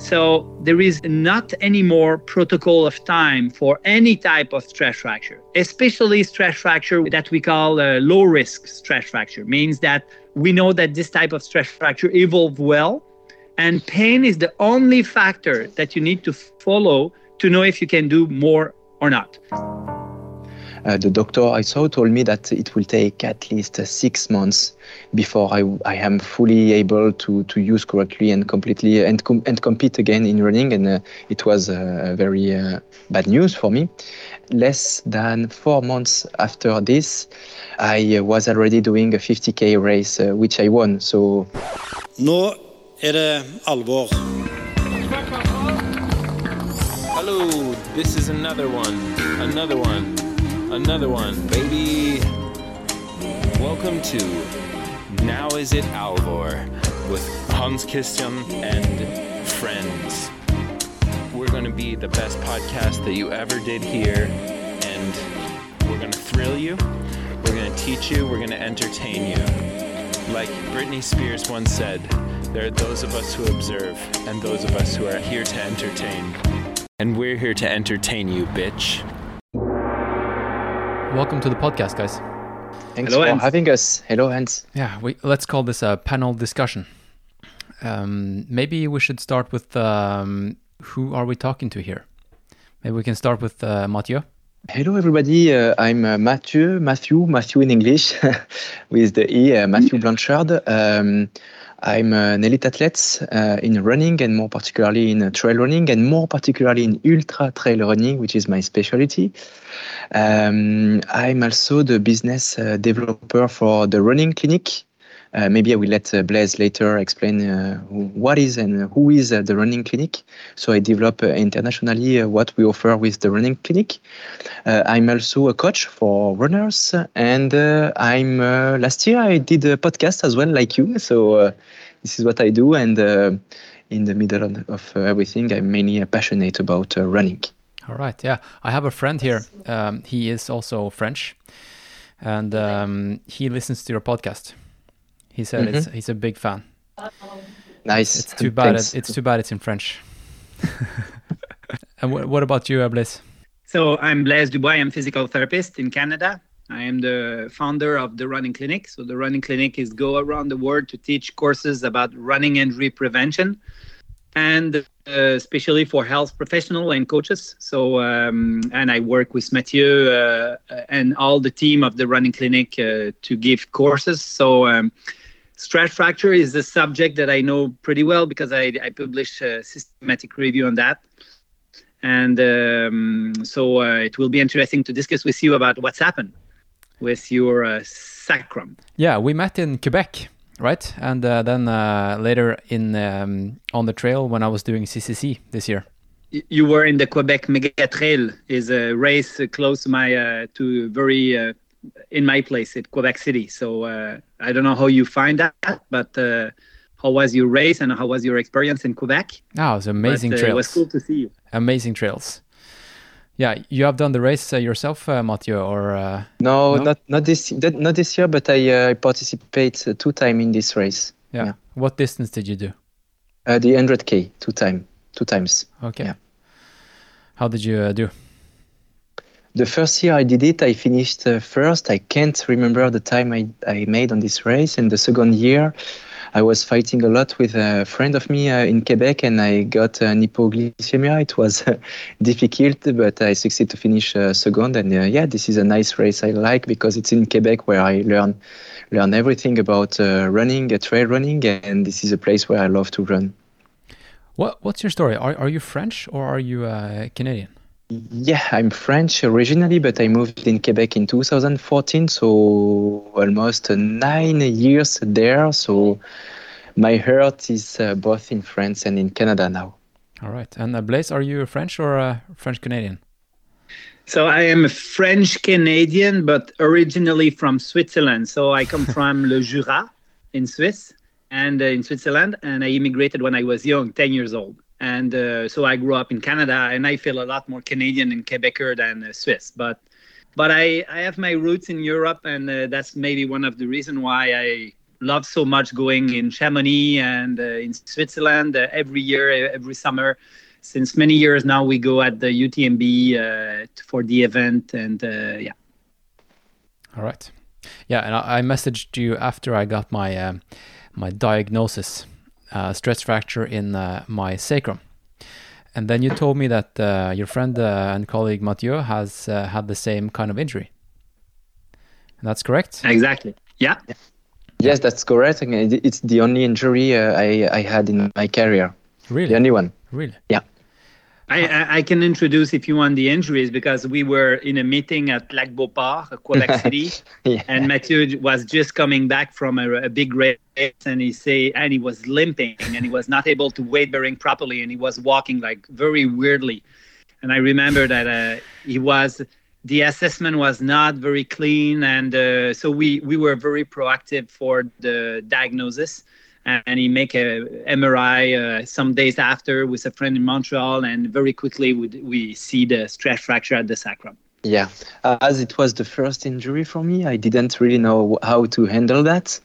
So there is not any more protocol of time for any type of stress fracture, especially stress fracture that we call a low risk stress fracture. Means that we know that this type of stress fracture evolved well, and pain is the only factor that you need to follow to know if you can do more or not. Uh, the doctor I saw told me that it will take at least uh, six months before I, I am fully able to, to use correctly and completely and, com- and compete again in running. And uh, it was uh, very uh, bad news for me. Less than four months after this, I uh, was already doing a 50k race, which I won. So. Nå er det alvor. Hello, this is another one, another one. Another one, baby. Welcome to Now Is It Alvor with Hans Christian and friends. We're going to be the best podcast that you ever did here, and we're going to thrill you, we're going to teach you, we're going to entertain you. Like Britney Spears once said, there are those of us who observe and those of us who are here to entertain. And we're here to entertain you, bitch. Welcome to the podcast, guys. Thanks Hello, for Hans. having us. Hello, Hans. Yeah, we, let's call this a panel discussion. Um, maybe we should start with um, who are we talking to here? Maybe we can start with uh, Mathieu. Hello, everybody. Uh, I'm uh, Mathieu, Matthew, Matthew in English, with the E, uh, Mathieu Blanchard. Um, I'm an elite athlete uh, in running and more particularly in trail running and more particularly in ultra trail running, which is my specialty. Um, I'm also the business uh, developer for the running clinic uh, maybe I will let uh, Blaise later explain uh, what is and who is the running clinic. So I develop internationally what we offer with the running clinic. I'm also a coach for runners, and I'm last year I did a podcast as well, like you. So this is what I do, and in the middle of everything, I'm mainly passionate about running. All right. Yeah. I have a friend here. Um, he is also French and um, he listens to your podcast. He said mm-hmm. it's he's a big fan. Nice. It's too bad. It, it's too bad it's in French. and what, what about you, Blaise? So I'm Blaise Dubois. I'm physical therapist in Canada. I am the founder of the Running Clinic. So the Running Clinic is go around the world to teach courses about running injury prevention, and uh, especially for health professional and coaches. So um, and I work with Mathieu uh, and all the team of the Running Clinic uh, to give courses. So. Um, stress fracture is a subject that I know pretty well because I, I published a systematic review on that. And um, so uh, it will be interesting to discuss with you about what's happened with your uh, sacrum. Yeah, we met in Quebec, right? And uh, then uh, later in um, on the trail when I was doing CCC this year. You were in the Quebec Mega Trail, is a race close to my uh, to very uh, in my place at Quebec City. So uh, I don't know how you find that, but uh, how was your race and how was your experience in Quebec? Oh, it was amazing but, trails. Uh, it was cool to see you. Amazing trails. Yeah, you have done the race uh, yourself, uh, Mathieu, or uh, no, no, not not this not this year, but I participate two time in this race. Yeah. yeah. What distance did you do? the 100k, two time, two times. Okay. Yeah. How did you do? The first year I did it, I finished uh, first. I can't remember the time I, I made on this race. And the second year, I was fighting a lot with a friend of me uh, in Quebec, and I got an hypoglycemia. It was uh, difficult, but I succeeded to finish uh, second. And uh, yeah, this is a nice race I like because it's in Quebec where I learn learn everything about running, trail running, and this is a place where I love to run. What What's your story? Are Are you French or are you Canadian? Yeah, I'm French originally, but I moved in Quebec in 2014, so almost nine years there. So my heart is uh, both in France and in Canada now. All right. And uh, Blaise, are you French or uh, French Canadian? So I am a French Canadian, but originally from Switzerland. So I come from Le Jura in Swiss and uh, in Switzerland, and I immigrated when I was young, 10 years old and uh, so I grew up in Canada, and I feel a lot more Canadian and Quebecer than uh, Swiss. But but I, I have my roots in Europe, and uh, that's maybe one of the reasons why I love so much going in Chamonix and uh, in Switzerland uh, every year, uh, every summer. Since many years now, we go at the UTMB for the event, and yeah. All right. Yeah, and I, I messaged you after I got my my diagnosis, uh, stress fracture in uh, my sacrum, and then you told me that uh, your friend uh, and colleague Mathieu has uh, had the same kind of injury. And that's correct. Exactly. Yeah. Yes, that's correct. It's the only injury uh, I, I had in my career. Really, The only one. really. I, I, I can introduce if you want the injuries because we were in a meeting at Lac Beauport, Quebec City, Yeah. and Mathieu was just coming back from a, a big race, and he say and he was limping and he was not able to weight bearing properly, and he was walking like very weirdly. And I remember that uh, he was the assessment was not very clean, and uh, so we we were very proactive for the diagnosis. And he make a MRI uh, some days after with a friend in Montreal, and very quickly we, we see the stress fracture at the sacrum. Yeah, as it was the first injury for me, I didn't really know how to handle that,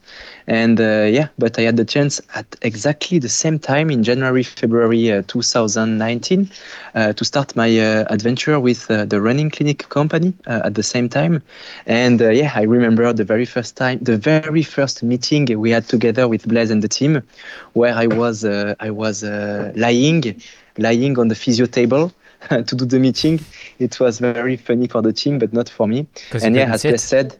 and uh, yeah, but I had the chance at exactly the same time in January, February uh, 2019 uh, to start my uh, adventure with uh, the running clinic company uh, at the same time, and yeah, I remember the very first time, the very first meeting we had together with Blaise and the team, where I was I was lying, lying on the physio table. to do the meeting. It was very funny for the team, but not for me. And yeah, as. Blaise said,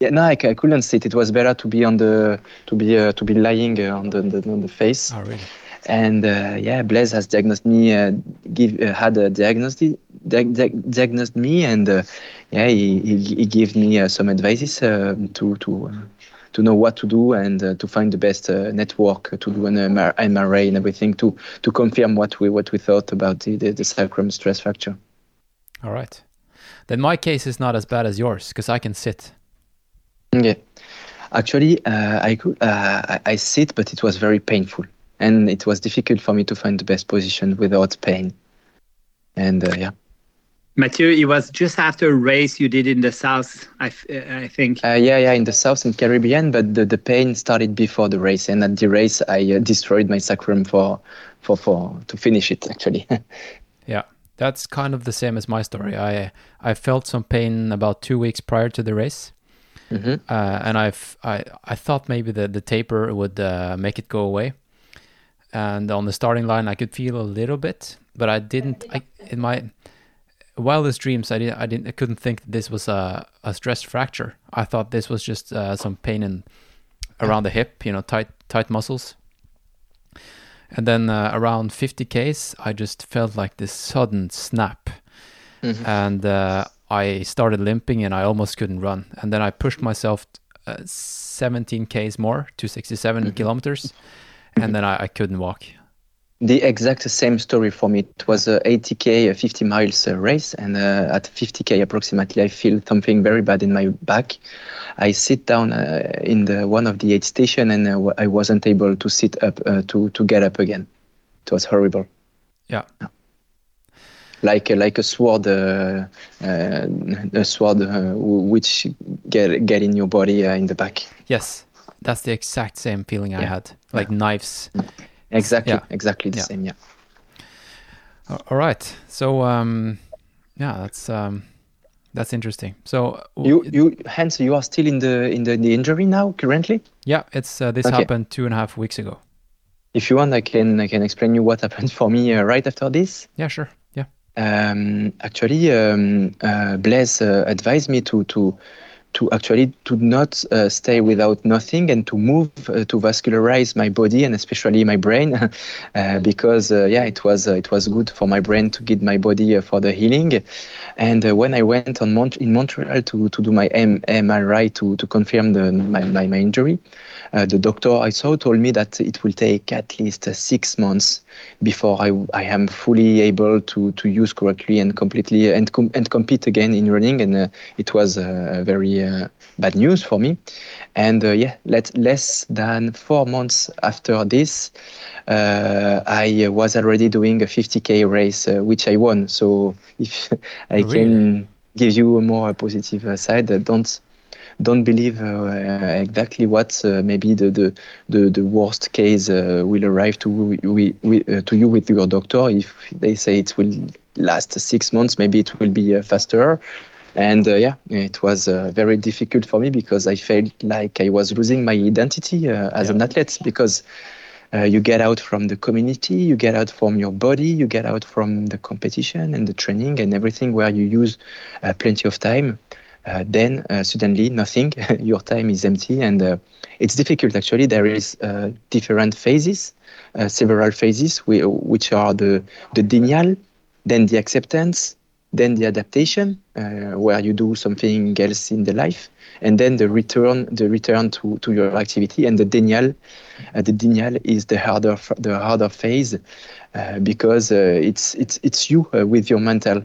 yeah, no, I, I, couldn't sit. It was better to be on the to be uh, to be lying uh, on the, the on the face. Oh, really? And uh, yeah, Blaise has diagnosed me, uh, give uh, had a diagnosis, diag- diag- diagnosed me, and uh, yeah, he, he, he gave me uh, some advices uh, to to uh, to know what to do and uh, to find the best uh, network to do an MR- MRA and everything to to confirm what we what we thought about the the, the sacrum stress fracture. All right. Then my case is not as bad as yours because I can sit. Yeah, actually, uh, I could uh, I, I sit, but it was very painful, and it was difficult for me to find the best position without pain. And uh, yeah. Mathieu, it was just after a race you did in the south, I think. Uh, yeah, yeah, in the South and Caribbean, but the, the pain started before the race, and at the race I uh, destroyed my sacrum for, for, for to finish it actually. Yeah, that's kind of the same as my story. I I felt some pain about two weeks prior to the race, Mhm. uh, and I've I I thought maybe the the taper would uh, make it go away. And on the starting line, I could feel a little bit, but I didn't. I in my wildest dreams, I didn't. I didn't. I couldn't think that this was a a stress fracture. I thought this was just uh, some pain in around the hip. You know, tight tight muscles. And then uh, around 50 Ks, I just felt like this sudden snap. And uh, I started limping and I almost couldn't run. And then I pushed myself uh, 17 Ks more to 67 kilometers. And then I, I couldn't walk. The exact same story for me. It was a 80k, a 50 miles uh, race, and uh, at 50k approximately, I feel something very bad in my back. I sit down uh, in the one of the aid station, and uh, I wasn't able to sit up uh, to to get up again. It was horrible. Yeah. like uh, like a sword, uh, uh, a sword uh, which get get in your body uh, in the back. Yes, that's the exact same feeling I had. Like knives. Exactly, Yeah. exactly the Yeah. same. Yeah. All right. So, um, yeah, that's um, that's interesting. So, You you Hans, you are still in the in the, the injury now currently. yeah, it's uh, this Okay. happened two and a half weeks ago. If you want, I can I can explain you what happened for me uh, right after this. Yeah, sure. Yeah. Um, actually, um, uh, Blaise uh, advised me to to to actually to not uh, stay without nothing and to move uh, to vascularize my body and especially my brain uh, because uh, yeah it was uh, it was good for my brain to get my body uh, for the healing. And when I went on Mont- in Montreal to, to do my M- MRI to, to confirm the, my, my, my injury uh, the doctor I saw told me that it will take at least uh, six months before I, I am fully able to, to use correctly and completely and com- and compete again in running. And uh, it was uh, very uh, bad news for me. And uh, yeah let, less than four months after this uh, I was already doing a 50k race which I won. So if I Really? can give you a more positive side don't don't believe uh, exactly what uh, maybe the, the, the, the worst case uh, will arrive to, we, we, uh, to you with your doctor. If they say it will last six months, maybe it will be uh, faster. And uh, yeah, it was very difficult for me because I felt like I was losing my identity as Yeah. an athlete because uh, you get out from the community, you get out from your body, you get out from the competition and the training and everything where you use uh, plenty of time. Uh, then uh, suddenly nothing, your time is empty, and uh, it's difficult. Actually, there is different phases, several phases, which are the the denial, then the acceptance, then the adaptation, uh, where you do something else in the life, and then the return, the return to, to your activity, and the denial. Uh, the denial is the harder the harder phase uh, because it's it's it's you with your mental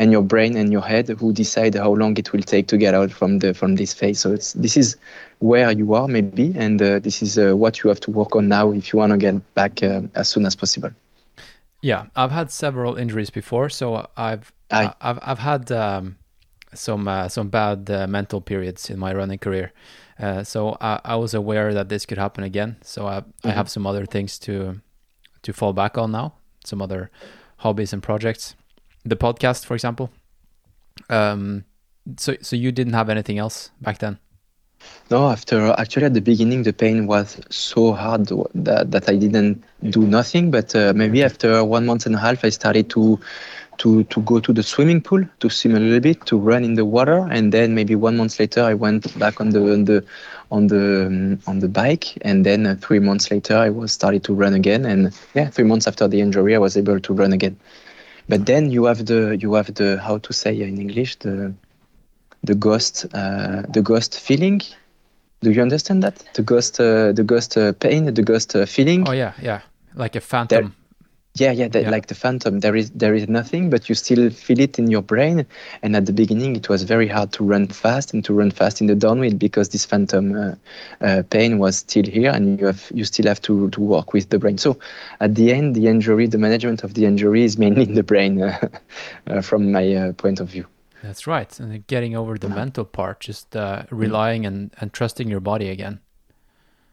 and your brain and your head who decide how long it will take to get out from the from this phase. So it's this is where you are maybe, and uh, this is uh, what you have to work on now if you want to get back uh, as soon as possible. Yeah, I've had several injuries before, so I've Aye. I've I've had um, some uh, some bad uh, mental periods in my running career. Uh, so I, I was aware that this could happen again. So I I have some other things to to fall back on now. Some other hobbies and projects. The podcast, for example. Um. So so you didn't have anything else back then. No, after actually at the beginning the pain was so hard that, that I didn't do nothing. But uh, maybe after one month and a half, I started to to to go to the swimming pool to swim a little bit, to run in the water, and then maybe one month later I went back on the on the on the um, on the bike, and then uh, three months later I was started to run again, and yeah, three months after the injury I was able to run again. But then you have the you have the how to say in English the the ghost uh, the ghost feeling. Do you understand that? The ghost uh, the ghost uh, pain, the ghost uh, feeling. Oh yeah, yeah, like a phantom. Yeah, yeah, the, Yeah. like the phantom. There is there is nothing, but you still feel it in your brain. And at the beginning, it was very hard to run fast and to run fast in the downwind because this phantom uh, uh, pain was still here, and you have you still have to to work with the brain. So at the end, the injury, the management of the injury is mainly in the brain, uh, uh, from my uh, point of view. That's right. And getting over the mental part, just uh, relying and, and trusting your body again.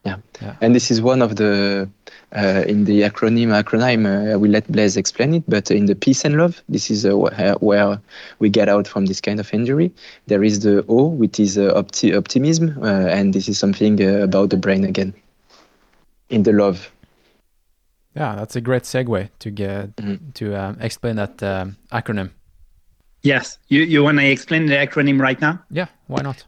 Yeah. Yeah. And this is one of the, uh, in the acronym, acronym, uh, I will let Blaise explain it, but in the peace and love, this is uh, where we get out from this kind of injury. There is the O, which is uh, opti- optimism, uh, and this is something uh, about the brain again. In the love. Yeah, that's a great segue to get Mhm. to um, explain that um, acronym. Yes, you, you want to explain the acronym right now? Yeah, why not?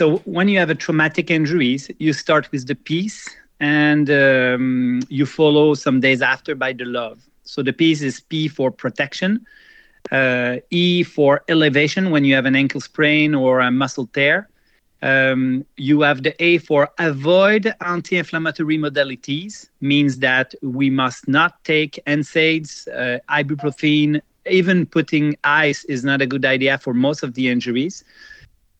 So when you have a traumatic injuries, you start with the peace and um, you follow some days after by the love. So the peace is P for protection, uh, E for elevation when you have an ankle sprain or a muscle tear. Um, you have the A for avoid anti-inflammatory modalities, means that we must not take NSAIDs, uh, ibuprofen, even putting ice is not a good idea for most of the injuries.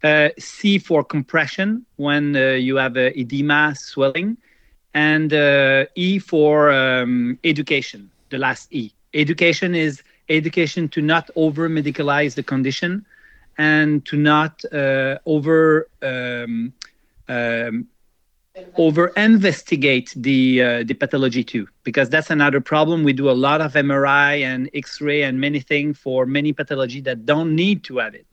Uh, C for compression when uh, you have uh, edema, swelling, and uh, E for um, education. The last E. Education is education to not over medicalize the condition and to not uh, over um, um, over investigate the uh, the pathology too because that's another problem we do a lot of mri and x-ray and many things for many pathology that don't need to have it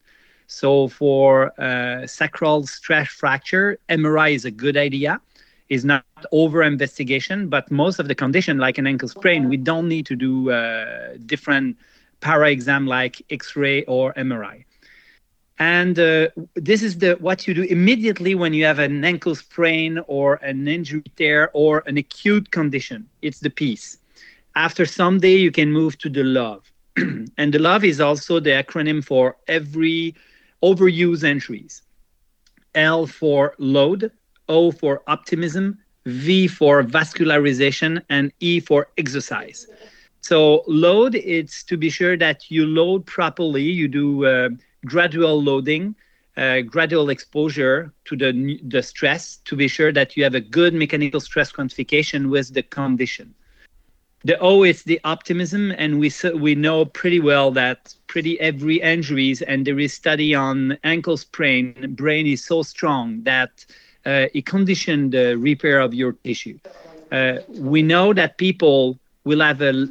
so for uh, sacral stress fracture mri is a good idea. Is not over investigation but most of the condition like an ankle sprain we don't need to do uh, different para exam like x-ray or mri and uh, this is the what you do immediately when you have an ankle sprain or an injury tear or an acute condition. It's the peace after some day you can move to the love. And the love is also the acronym for every overuse entries l for load o for optimism v for vascularization and e for exercise so load it's to be sure that you load properly you do uh, gradual loading, uh, gradual exposure to the, the stress to be sure that you have a good mechanical stress quantification with the condition. The O is the optimism, and we we know pretty well that pretty every injuries, and there is study on ankle sprain. Brain is so strong that uh, it condition the repair of your tissue. Uh, we know that people will have a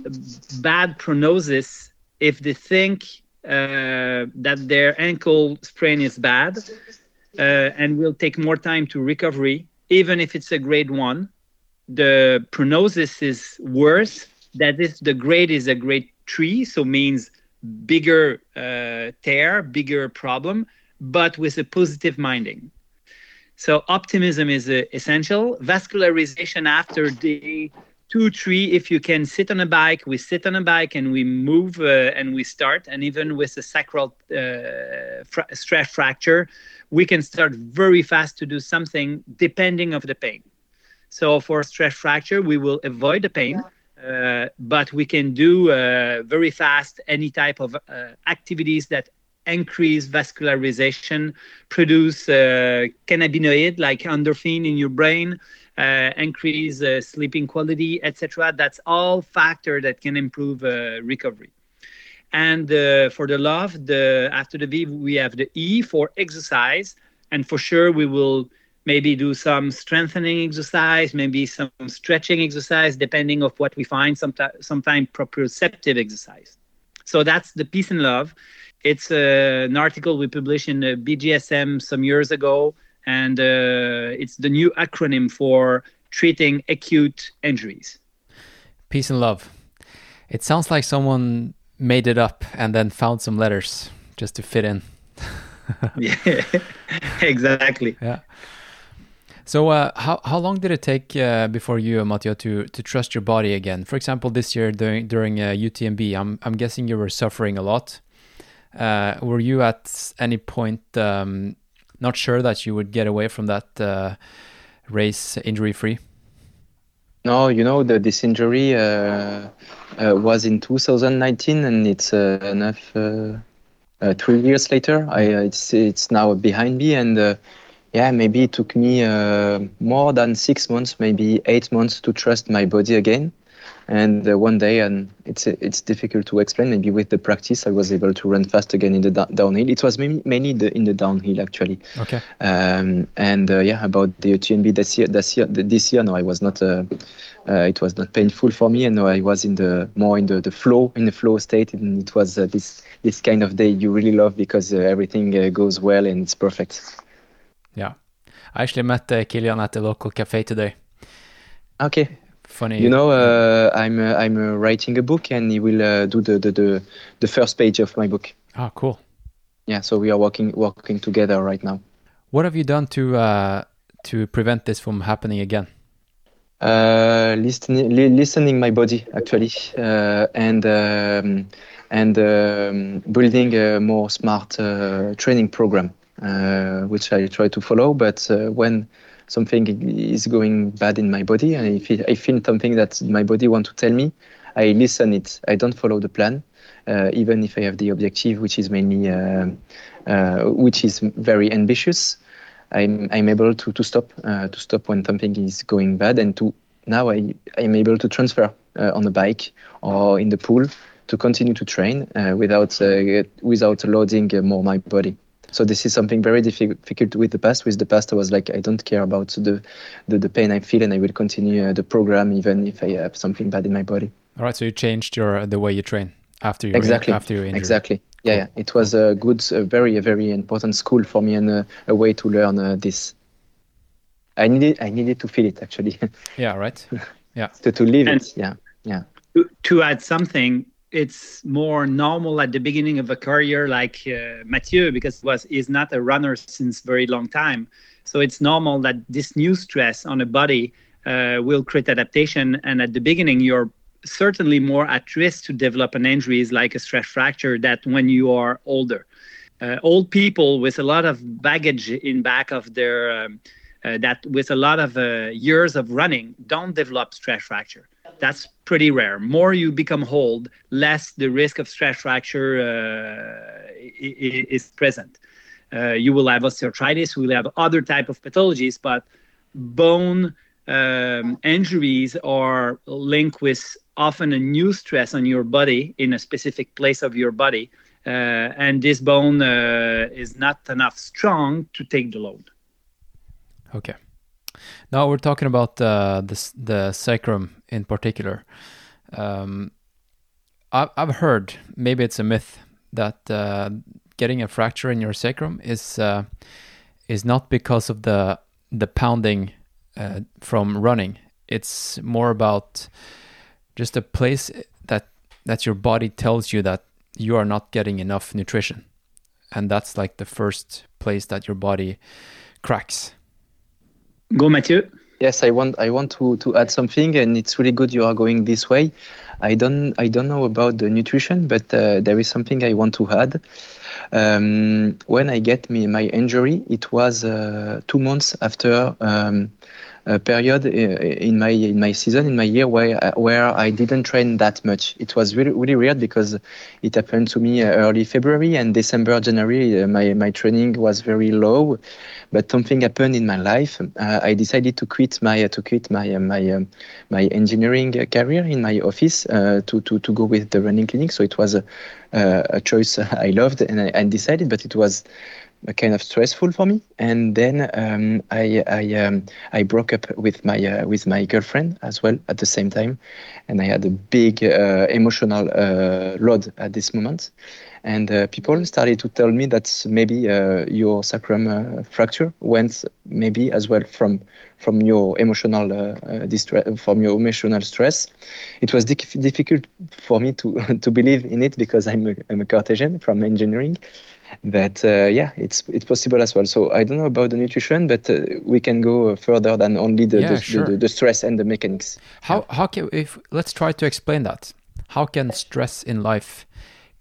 bad prognosis if they think uh, that their ankle sprain is bad uh, and will take more time to recovery, even if it's a grade one. The prognosis is worse. That is, the grade is a grade three, so means bigger uh, tear, bigger problem, but with a positive minding. So optimism is uh, essential. Vascularization after day two, three. If you can sit on a bike, we sit on a bike and we move uh, and we start. And even with a sacral uh, fra- stress fracture, we can start very fast to do something depending of the pain. So for stress fracture, we will avoid the pain, uh, but we can do uh, very fast any type of uh, activities that increase vascularization, produce uh, cannabinoid like endorphin in your brain, uh, increase uh, sleeping quality, etc. That's all factor that can improve uh, recovery. And uh, for the love, the after the V, we have the E for exercise, and for sure we will maybe do some strengthening exercise, maybe some stretching exercise, depending of what we find. Sometimes, sometimes proprioceptive exercise. So that's the peace and love. It's uh, an article we published in the BJSM some years ago, and uh, it's the new acronym for treating acute injuries. Peace and love. It sounds like someone made it up and then found some letters just to fit in. yeah, exactly. Yeah. So, uh, how how long did it take uh, before you, Matteo, to to trust your body again? For example, this year during during uh, UTMB, I'm I'm guessing you were suffering a lot. Uh, were you at any point um, not sure that you would get away from that uh, race injury free? No, you know, the, this injury uh, was in 2019, and it's enough. Three years later, I it's it's now behind me, and yeah, maybe it took me uh, more than six months, maybe eight months to trust my body again. And uh, one day, and it's it's difficult to explain. Maybe with the practice, I was able to run fast again in the da- downhill. It was mainly, mainly the, in the downhill actually. Okay. Um, and uh, yeah, about the UTMB this year, this year, this year, no, I was not. Uh, uh, it was not painful for me, and no, I was in the more in the, the flow, in the flow state, and it was uh, this this kind of day you really love because uh, everything uh, goes well and it's perfect. Yeah. I actually met uh, Kilian at the local cafe today. Okay, Funny. you know, uh, I'm uh, I'm uh, writing a book, and he will uh, do the, the the the first page of my book. Oh, cool. Yeah, so we are working working together right now. What have you done to uh, to prevent this from happening again? uh, listening li- listening my body actually uh, and um, and um, building a more smart uh, training program which I try to follow. But uh, when something is going bad in my body and if I feel something that my body want to tell me I listen it. I don't follow the plan uh, even if I have the objective which is mainly uh, uh, which is very ambitious I'm I'm able to to stop uh, to stop when something is going bad. And to now I I'm able to transfer uh, on the bike or in the pool to continue to train uh, without uh, without loading uh, more my body. So this is something very difficult with the past. With the past, I was like, I don't care about the the, the pain I feel, and I will continue uh, the program even if I have something bad in my body. All right, so you changed your the way you train after you Exactly. after your injury. Exactly. Yeah, yeah. It was a good, a very, a very important school for me and a, a way to learn uh, this. I needed, I needed to feel it actually, Yeah, right. Yeah. to, to live And- it. Yeah, yeah. to, to add something it's more normal at the beginning of a career like uh, Mathieu because was is not a runner since very long time. So it's normal that this new stress on a body uh, will create adaptation. And at the beginning you're certainly more at risk to develop an injury like a stress fracture that when you are older. Uh, old people with a lot of baggage in back of their um, uh, that with a lot of uh, years of running don't develop stress fracture that's pretty rare. More you become old, less the risk of stress fracture uh, is present. Uh, you will have osteoarthritis, you will have other type of pathologies, but bone um, injuries are linked with often a new stress on your body in a specific place of your body, uh, and this bone uh, is not enough strong to take the load. Okay. Now we're talking about uh, the the sacrum in particular. Um, I've I've heard maybe it's a myth that uh, getting a fracture in your sacrum is uh, is not because of the the pounding uh, from running. It's more about just a place that that your body tells you that you are not getting enough nutrition, and that's like the first place that your body cracks. Go, Mathieu. Yes, I want I want to, to add something, and it's really good you are going this way. I don't I don't know about the nutrition, but uh, there is something I want to add. Um, when I get me my injury, it was uh, two months after um, a period in my in my season in my year where where I didn't train that much. It was really really weird because it happened to me early February and December January. Uh, my my training was very low, but something happened in my life. Uh, I decided to quit my uh, to quit my uh, my um, my engineering career in my office uh, to to to go with the running clinic. So it was a a choice I loved and I, I decided, but it was kind of stressful for me. And then um, I I, um, I broke up with my uh, with my girlfriend as well at the same time, and I had a big uh, emotional uh, load at this moment. And uh, people started to tell me that maybe uh, your sacrum uh, fracture went maybe as well from from your emotional distress, from your emotional stress. It was difficult for me to to believe in it because I'm a, I'm a Cartesian from engineering, that uh, yeah it's it's possible as well so i don't know about the nutrition but uh, we can go further than only the, yeah, the, sure. the, the, stress and the mechanics how yeah. how can if let's try to explain that how can stress in life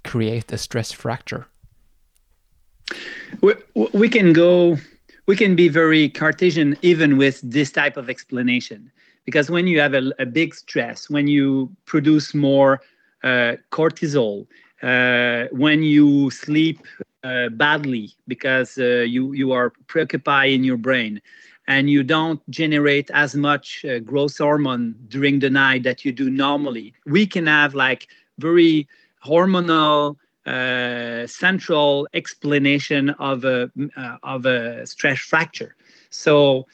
create a stress fracture we, we can go we can be very cartesian even with this type of explanation because when you have a, a big stress when you produce more uh, cortisol uh, when you sleep uh, badly because uh, you you are preoccupied in your brain and you don't generate as much uh, growth hormone during the night that you do normally. We can have like very hormonal uh, central explanation of a uh, of a stress fracture. So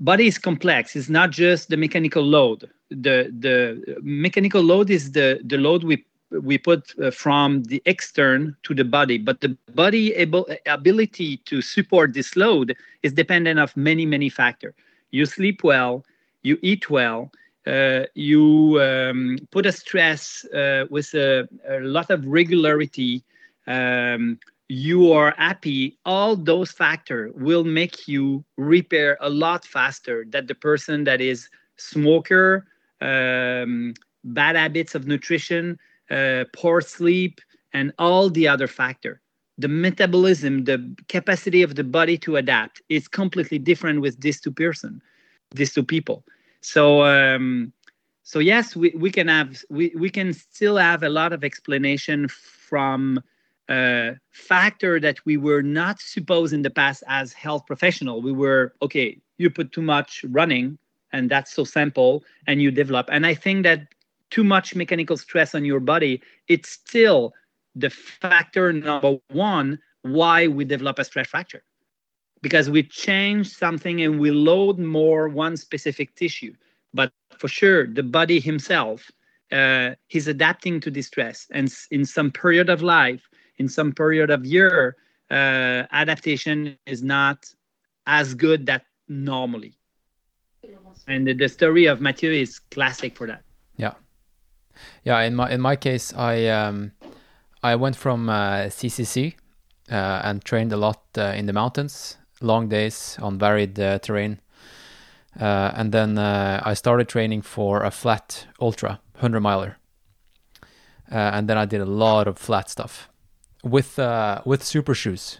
body is complex. It's not just the mechanical load. The the mechanical load is the the load we we put uh, from the extern to the body but the body able ability to support this load is dependent of many many factors you sleep well you eat well uh, you um, put a stress uh, with a, a, lot of regularity um, you are happy all those factors will make you repair a lot faster than the person that is smoker um, bad habits of nutrition uh, poor sleep, and all the other factor. The metabolism, the capacity of the body to adapt is completely different with these two person, these two people. So um, so yes, we, we can have we, we can still have a lot of explanation from a uh, factor that we were not supposed in the past as health professional. We were okay, you put too much running and that's so simple and you develop. And I think that too much mechanical stress on your body, it's still the factor number one why we develop a stress fracture. Because we change something and we load more one specific tissue. But for sure, the body himself, uh, he's adapting to this stress. And in some period of life, in some period of year, uh, adaptation is not as good that normally. And the, the story of Mathieu is classic for that. Yeah. Yeah, in my in my case, I um, I went from uh, CCC uh, and trained a lot uh, in the mountains, long days on varied uh, terrain, uh, and then uh, I started training for a flat ultra hundred miler, and then I did a lot of flat stuff with with super shoes,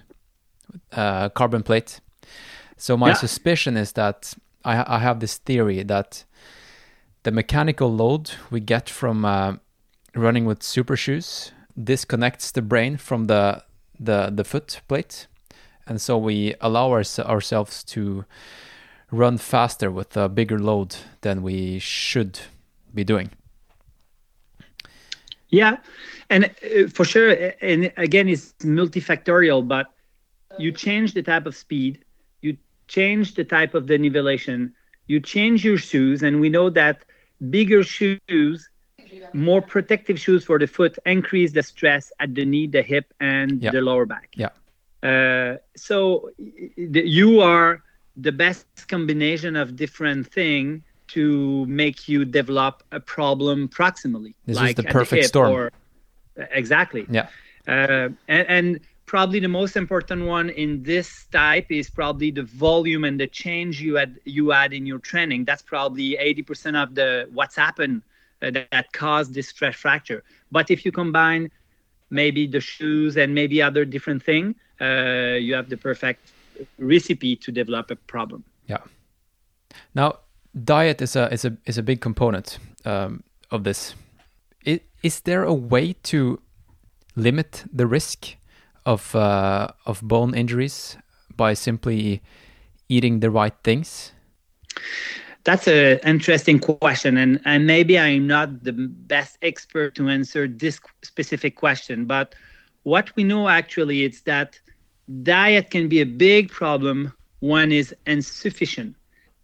carbon plate. So my yeah. suspicion is that I, I have this theory that the mechanical load we get from uh, running with super shoes disconnects the brain from the the the foot plate, and so we allow our, ourselves to run faster with a bigger load than we should be doing. Yeah, and uh, for sure, and again, it's multifactorial. But you change the type of speed, you change the type of the nivellation, you change your shoes, and we know that bigger shoes, more protective shoes for the foot, increase the stress at the knee, the hip, and Yeah. the lower back. Yeah. Uh, so y- you are the best combination of different thing to make you develop a problem proximally. This is the perfect hip storm. or- exactly. Yeah. Uh, and, and probably the most important one in this type is probably the volume and the change you had you add in your training. That's probably 80% of the what's happened uh, that, that caused this stress fracture. But if you combine maybe the shoes and maybe other different thing, uh, you have the perfect recipe to develop a problem. Yeah. Now, diet is a is a is a big component um, of this. Is, is there a way to limit the risk of uh, of bone injuries by simply eating the right things? That's an interesting question, and, and maybe I'm not the best expert to answer this specific question. But what we know actually is that diet can be a big problem when is insufficient.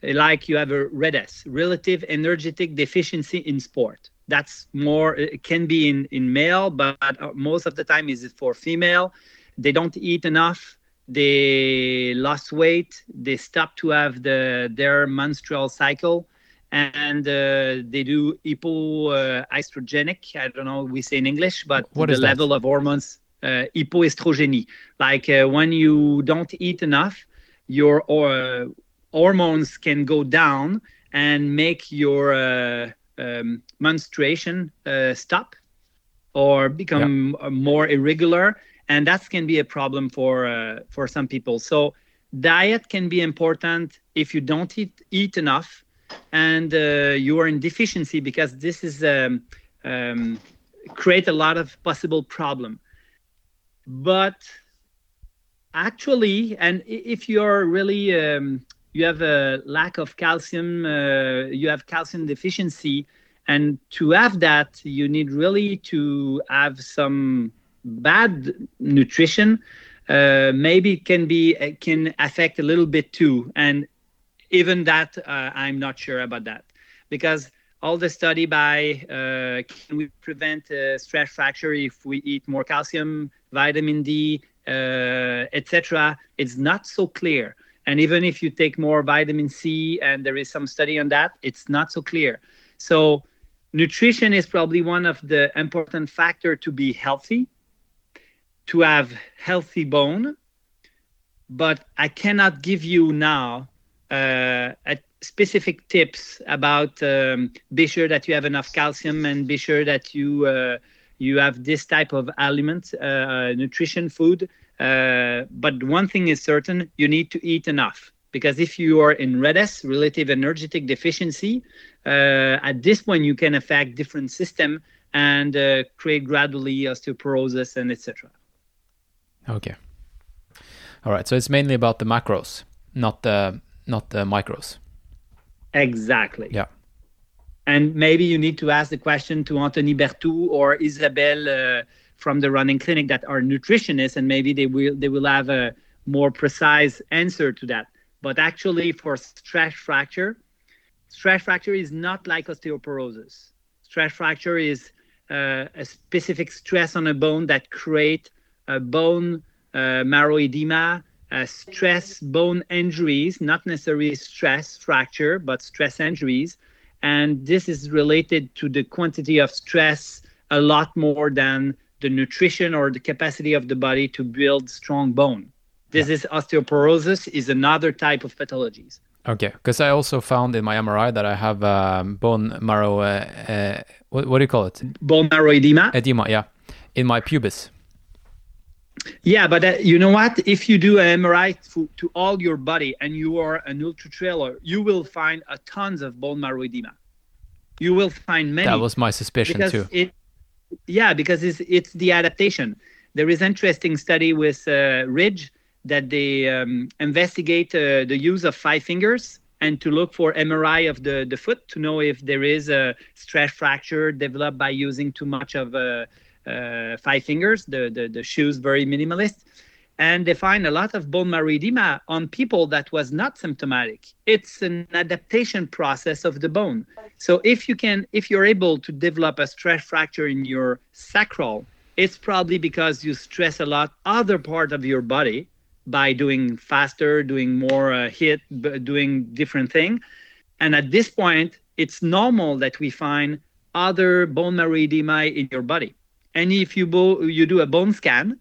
Like you have a REDS, relative energetic deficiency in sport. That's more it can be in in male, but most of the time is it for female. They don't eat enough they lost weight they stop to have the their menstrual cycle and uh, they do hypoestrogenic i don't know we say in english but What the is that? level of hormones uh, hypoestrogeny like uh, when you don't eat enough your uh, hormones can go down and make your uh, um, menstruation uh, stop or become uh, more irregular. And that can be a problem for uh, for some people. So diet can be important if you don't eat, eat enough and uh, you are in deficiency because this is um, um, create a lot of possible problem. But actually and if you're really um, you have a lack of calcium uh, you have calcium deficiency and to have that you need really to have some bad nutrition uh, maybe it can be it can affect a little bit too and even that uh, i'm not sure about that. Because all the study by uh, can we prevent uh, stress fracture if we eat more calcium vitamin d uh, etc it's not so clear and even if you take more vitamin c and there is some study on that it's not so clear. So nutrition is probably one of the important factor to be healthy to have healthy bone. But i cannot give you now uh, specific tips about um, be sure that you have enough calcium and be sure that you uh, you have this type of aliment, uh, nutrition food uh, but one thing is certain you need to eat enough because if you are in REDS, relative energetic deficiency, uh, at this point you can affect different system and uh, create gradually osteoporosis and etc. Okay. All right. So it's mainly about the macros, not the not the micros. Exactly. Yeah. And maybe you need to ask the question to Anthony Bertou or Isabelle uh, from the running clinic that are nutritionists, and maybe they will they will have a more precise answer to that. But actually, for stress fracture, stress fracture is not like osteoporosis. Stress fracture is uh, a specific stress on a bone that create a bone uh, marrow edema, uh, stress bone injuries, not necessarily stress fracture, but stress injuries. And this is related to the quantity of stress a lot more than the nutrition or the capacity of the body to build strong bone. This is osteoporosis is another type of pathologies. Okay, because I also found in my MRI that I have um, bone marrow. Uh, uh, what, what do you call it? Bone marrow edema. Edema. Yeah, in my pubis. Yeah, but uh, you know what? If you do an MRI to, to all your body and you are an ultra trailer, you will find a tons of bone marrow edema. You will find many. That was my suspicion too. it, yeah, because it's it's the adaptation. There is interesting study with uh, Ridge that they um, investigate uh, the use of five fingers and to look for MRI of the, the foot to know if there is a stress fracture developed by using too much of uh, uh, five fingers. The, the, the shoes very minimalist. And they find a lot of bone marrow edema on people that was not symptomatic. It's an adaptation process of the bone. So if you can, if you're able to develop a stress fracture in your sacral, it's probably because you stress a lot other part of your body by doing faster, doing more uh, hit, b- doing different thing. And at this point, it's normal that we find other bone marrow edema in your body. And if you bo- you do a bone scan,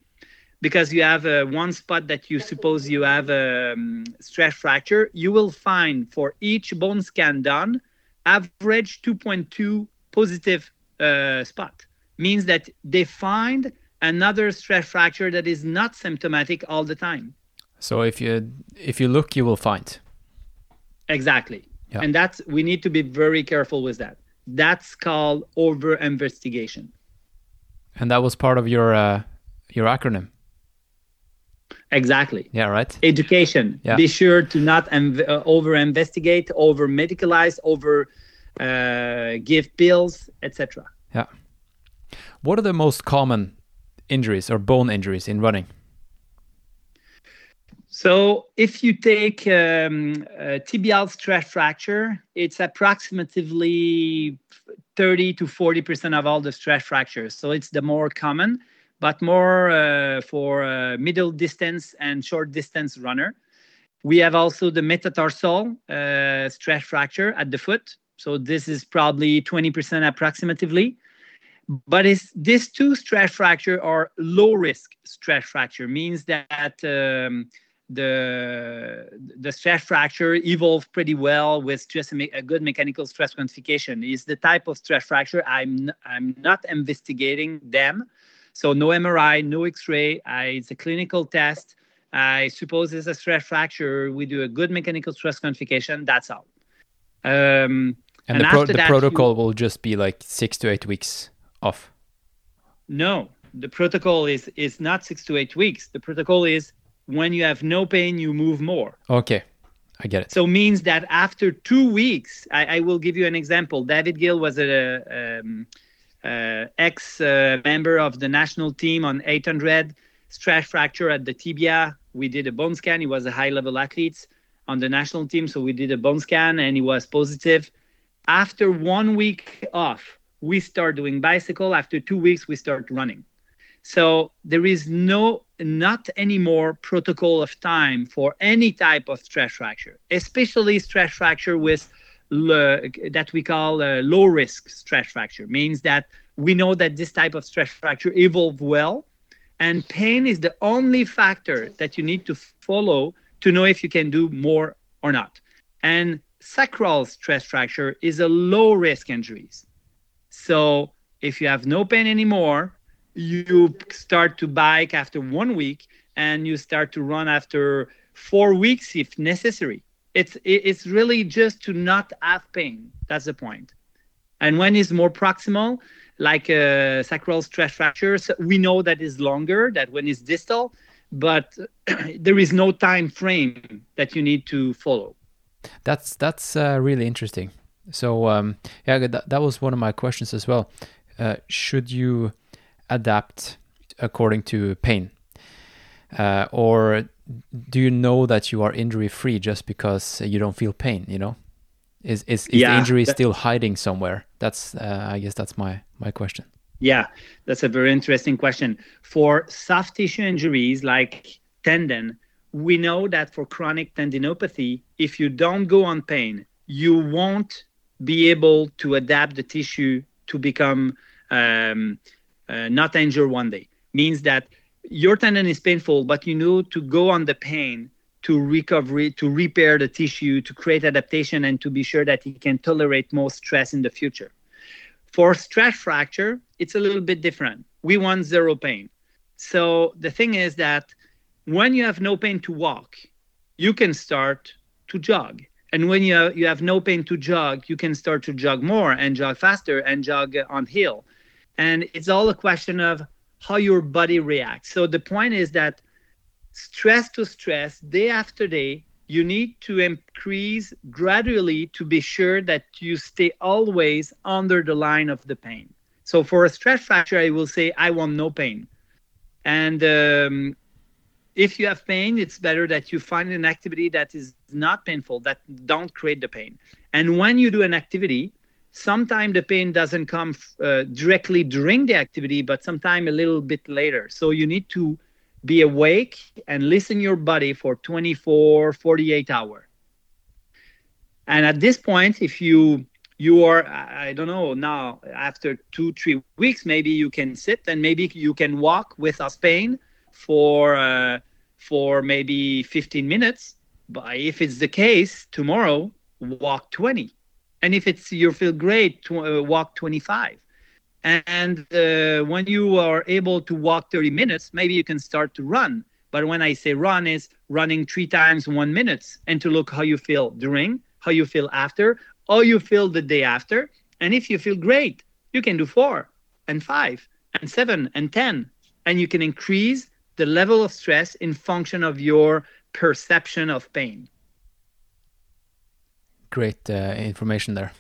because you have uh, one spot that you suppose you have a um, stress fracture, you will find for each bone scan done, average 2.2 positive uh, spot. Means that they find another stress fracture that is not symptomatic all the time. So if you if you look, you will find. Exactly. Yeah. And that's we need to be very careful with that. That's called over investigation. And that was part of your uh, your acronym. Exactly. Yeah, right. Education. Yeah. Be sure to not inv- uh, over investigate, over medicalize, over uh, give pills, etc. Yeah. What are the most common injuries or bone injuries in running? So if you take um, a tibial stress fracture, it's approximately 30 to 40 percent of all the stress fractures. So it's the more common, but more uh, for middle distance and short distance runner. We have also the metatarsal uh, stress fracture at the foot. So this is probably 20 percent approximately. But these two stress fracture are low risk stress fracture, means that um, the the stress fracture evolved pretty well with just a, a good mechanical stress quantification. Is the type of stress fracture I'm I'm not investigating them, so no MRI, no X-ray. I, it's a clinical test. I suppose it's a stress fracture. We do a good mechanical stress quantification. That's all. Um, And, And the, pro- the that, you- protocol will just be like six to eight weeks off. No, the protocol is is not six to eight weeks. The protocol is when you have no pain, you move more. Okay, I get it. So means that after two weeks, I, I will give you an example. David Gill was a um, uh, ex uh, member of the national team on 800 stress fracture at the tibia. We did a bone scan. He was a high level athlete on the national team, so we did a bone scan and he was positive. After one week off, we start doing bicycle. After two weeks, we start running. So there is no, not anymore protocol of time for any type of stress fracture, especially stress fracture with that we call uh, low risk stress fracture. Means that we know that this type of stress fracture evolved well, and pain is the only factor that you need to follow to know if you can do more or not. And sacral stress fracture is a low risk injuries. So if you have no pain anymore, you start to bike after one week and you start to run after four weeks if necessary. It's it's really just to not have pain. That's the point. And when it's more proximal, like uh, sacral stress fractures, we know that is longer. That when it's distal, but there is no time frame that you need to follow. That's that's uh, really interesting. So um, yeah, that, that was one of my questions as well. Uh, should you adapt according to pain, uh, or do you know that you are injury free just because you don't feel pain? You know, is is, is the injury that- still hiding somewhere? That's uh, I guess that's my my question. Yeah, that's a very interesting question. For soft tissue injuries like tendon, we know that for chronic tendinopathy, if you don't go on pain, you won't be able to adapt the tissue to become um, uh, not injured one day. Means that your tendon is painful, but you know to go on the pain to recovery, to repair the tissue, to create adaptation, and to be sure that it can tolerate more stress in the future. For stress fracture, it's a little bit different. We want zero pain. So the thing is that when you have no pain to walk, you can start to jog. And when you you have no pain to jog, you can start to jog more and jog faster and jog on hill. And it's all a question of how your body reacts. So the point is that stress to stress, day after day, you need to increase gradually to be sure that you stay always under the line of the pain. So for a stress fracture, I will say I want no pain, and um, if you have pain, it's better that you find an activity that is not painful, that don't create the pain. And when you do an activity, sometimes the pain doesn't come uh, directly during the activity, but sometime a little bit later. So you need to be awake and listen your body for 24, 48 hours. And at this point, if you you are i don't know now after two three weeks maybe you can sit and maybe you can walk with a pain for uh, for maybe 15 minutes. But if it's the case, tomorrow walk 20, and if it's you feel great, to, uh, walk 25. And uh, when you are able to walk 30 minutes, maybe you can start to run. But when I say run, is running three times one minutes and to look how you feel during, how you feel after, how you feel the day after. And if you feel great, you can do four and five and seven and 10, and you can increase the level of stress in function of your perception of pain. Great uh, information there.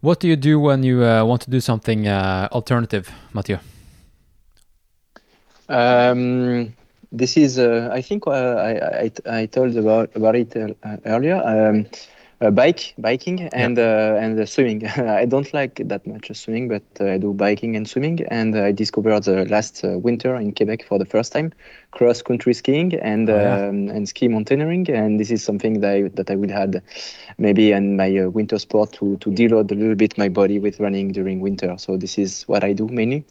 What do you do when you uh, want to do something uh, alternative, Mathieu? Um, this is, I think, I, I, I told about about it earlier. Um, uh, bike, biking, and uh, and uh, swimming. I don't like that much swimming, but I do biking and swimming. And I discovered last winter in Quebec for the first time cross country skiing and oh, yeah. um, and ski mountaineering. And this is something that I, that I will have maybe in my winter sport to to deload a little bit my body with running during winter. So this is what I do mainly.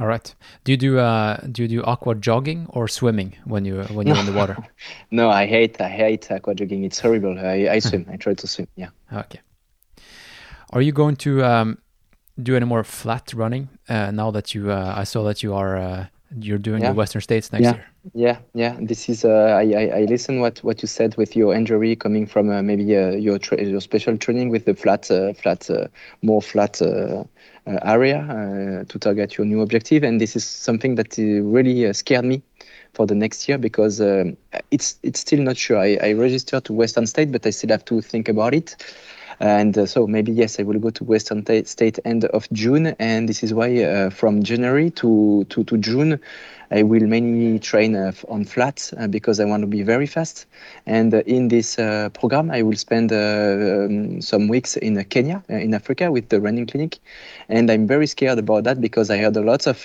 All right. Do you do uh, do you do aqua jogging or swimming when you when you're in the water? no, I hate I hate aqua jogging. It's horrible. I, I swim. I try to swim. Yeah. Okay. Are you going to um, do any more flat running uh, now that you? Uh, I saw that you are uh, you're doing yeah. the Western States next yeah. year. Yeah, yeah. This is. Uh, I, I I listen what what you said with your injury coming from uh, maybe uh, your tra- your special training with the flat uh, flat uh, more flat area uh, to target your new objective. And this is something that really scared me for the next year because um, it's it's still not sure. I, I registered to Western State, but I still have to think about it. And uh, so maybe yes, I will go to Western State end of June, and this is why uh, from January to, to to June, I will mainly train uh, on flat uh, because I want to be very fast. And uh, in this program, I will spend um, some weeks in Kenya, in Africa, with the running clinic. And I'm very scared about that because I heard a lot of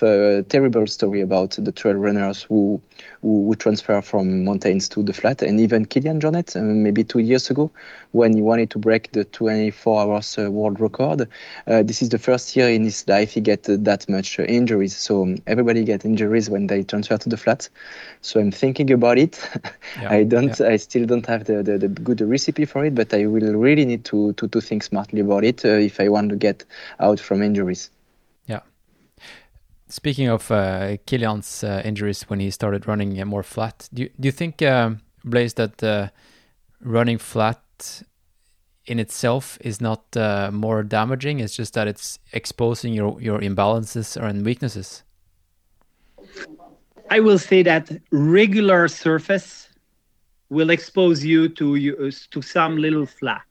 terrible story about the trail runners who who, who transfer from mountains to the flat. And even Kilian Jornet, uh, maybe two years ago, when he wanted to break the 24 hours uh, world record, uh, this is the first year in his life he get that much injuries. So um, everybody get injuries when they transfer to the flat. So I'm thinking about it. Yeah, I don't. Yeah. I still don't have the, the, the, good recipe for it, but I will really need to to, to think smartly about it uh, if I want to get out from injuries. Speaking of uh, Kilian's uh, injuries when he started running more flat, do you, do you think, um, Blaise, that uh, running flat in itself is not uh, more damaging? It's just that it's exposing your your imbalances and weaknesses. I will say that regular surface will expose you to to some little flat.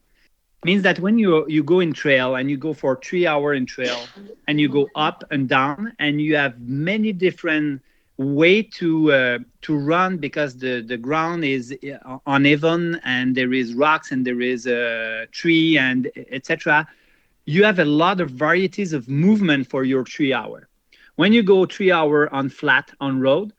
Means that when you you go in trail and you go for three hour in trail and you go up and down and you have many different way to uh, to run because the the ground is uh, uneven and there is rocks and there is a tree and etc. You have a lot of varieties of movement for your three hour when you go three hour on flat on road,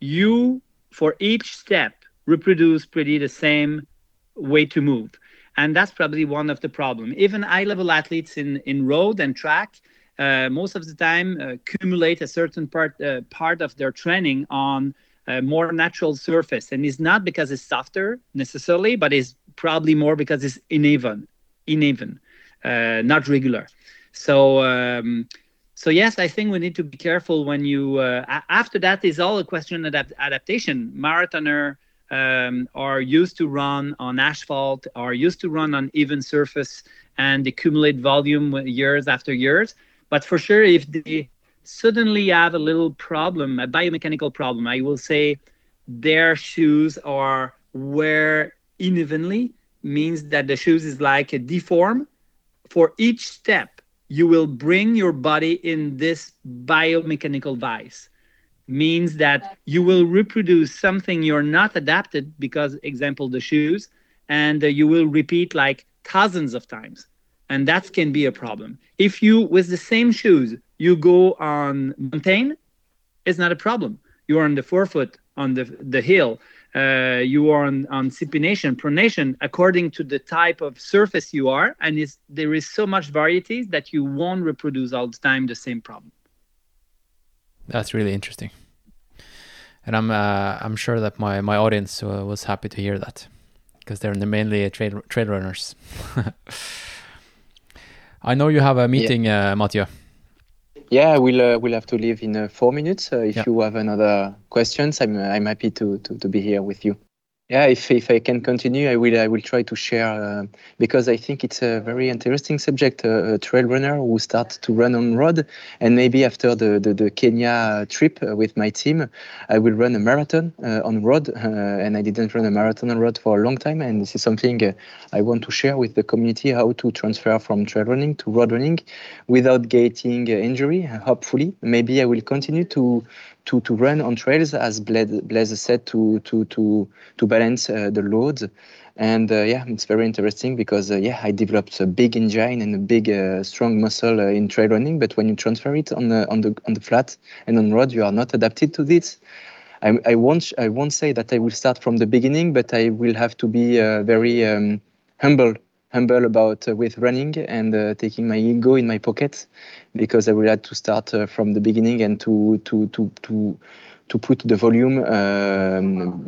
you for each step reproduce pretty the same way to move. And that's probably one of the problem. Even high level athletes in, in road and track, uh, most of the time uh, accumulate a certain part uh, part of their training on a more natural surface, and it's not because it's softer necessarily, but it's probably more because it's uneven, uneven, uh, not regular. So um, so yes, I think we need to be careful when you. Uh, after that is all a question of adaptation. Marathoner um, are used to run on asphalt, are used to run on even surface, and accumulate volume years after years. But for sure, if they suddenly have a little problem, a biomechanical problem, I will say their shoes are wear unevenly means that the shoes is like a deform. For each step, you will bring your body in this biomechanical vice. Means that you will reproduce something you're not adapted because, example, the shoes, and uh, you will repeat like thousands of times. And that can be a problem. If you with the same shoes you go on mountain it's not a problem. You're on the forefoot on the the hill uh, you are on, on supination pronation according to the type of surface you are and there is so much varieties that you won't reproduce all the time the same problem That's really interesting, and I'm uh, I'm sure that my my audience uh, was happy to hear that because they're mainly trail trail runners. I know you have a meeting, uh, Mathieu. Yeah, we'll uh, we'll have to leave in uh, four minutes. Uh, if Yeah. you have another questions, I'm I'm happy to, to, to be here with you. Yeah, if if I can continue, I will I will try to share uh, because I think it's a very interesting subject. Uh, a trail runner who starts to run on road, and maybe after the the, the Kenya trip uh, with my team, I will run a marathon uh, on road. And I didn't run a marathon on road for a long time, and this is something uh, I want to share with the community how to transfer from trail running to road running without getting uh, injury. Hopefully, maybe I will continue to to, to run on trails, as Blaise, said, to to to to balance uh, the loads. And uh, yeah, it's very interesting because uh, yeah, I developed a big engine and a big uh, strong muscle uh, in trail running. But when you transfer it on the on the on the flat and on road, you are not adapted to this. I, I won't I won't say that I will start from the beginning, but I will have to be uh, very um, humble humble about uh, with running and uh, taking my ego in my pocket because I will have to start uh, from the beginning and to to to to to put the volume um,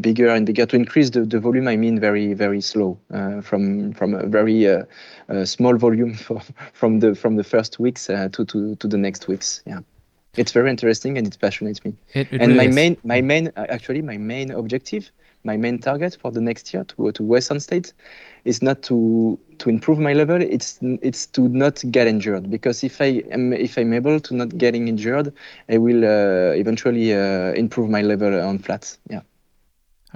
bigger and bigger to increase the, the volume. I mean very very slow uh, from from a very uh, uh, small volume for, from the from the first weeks uh, to to to the next weeks. Yeah, it's very interesting and it passionates me It, it and really my is. main my main actually my main objective my main target for the next year to go to western states is not to to improve my level it's it's to not get injured because if i am if i'm able to not getting injured i will uh, eventually uh, improve my level on flats yeah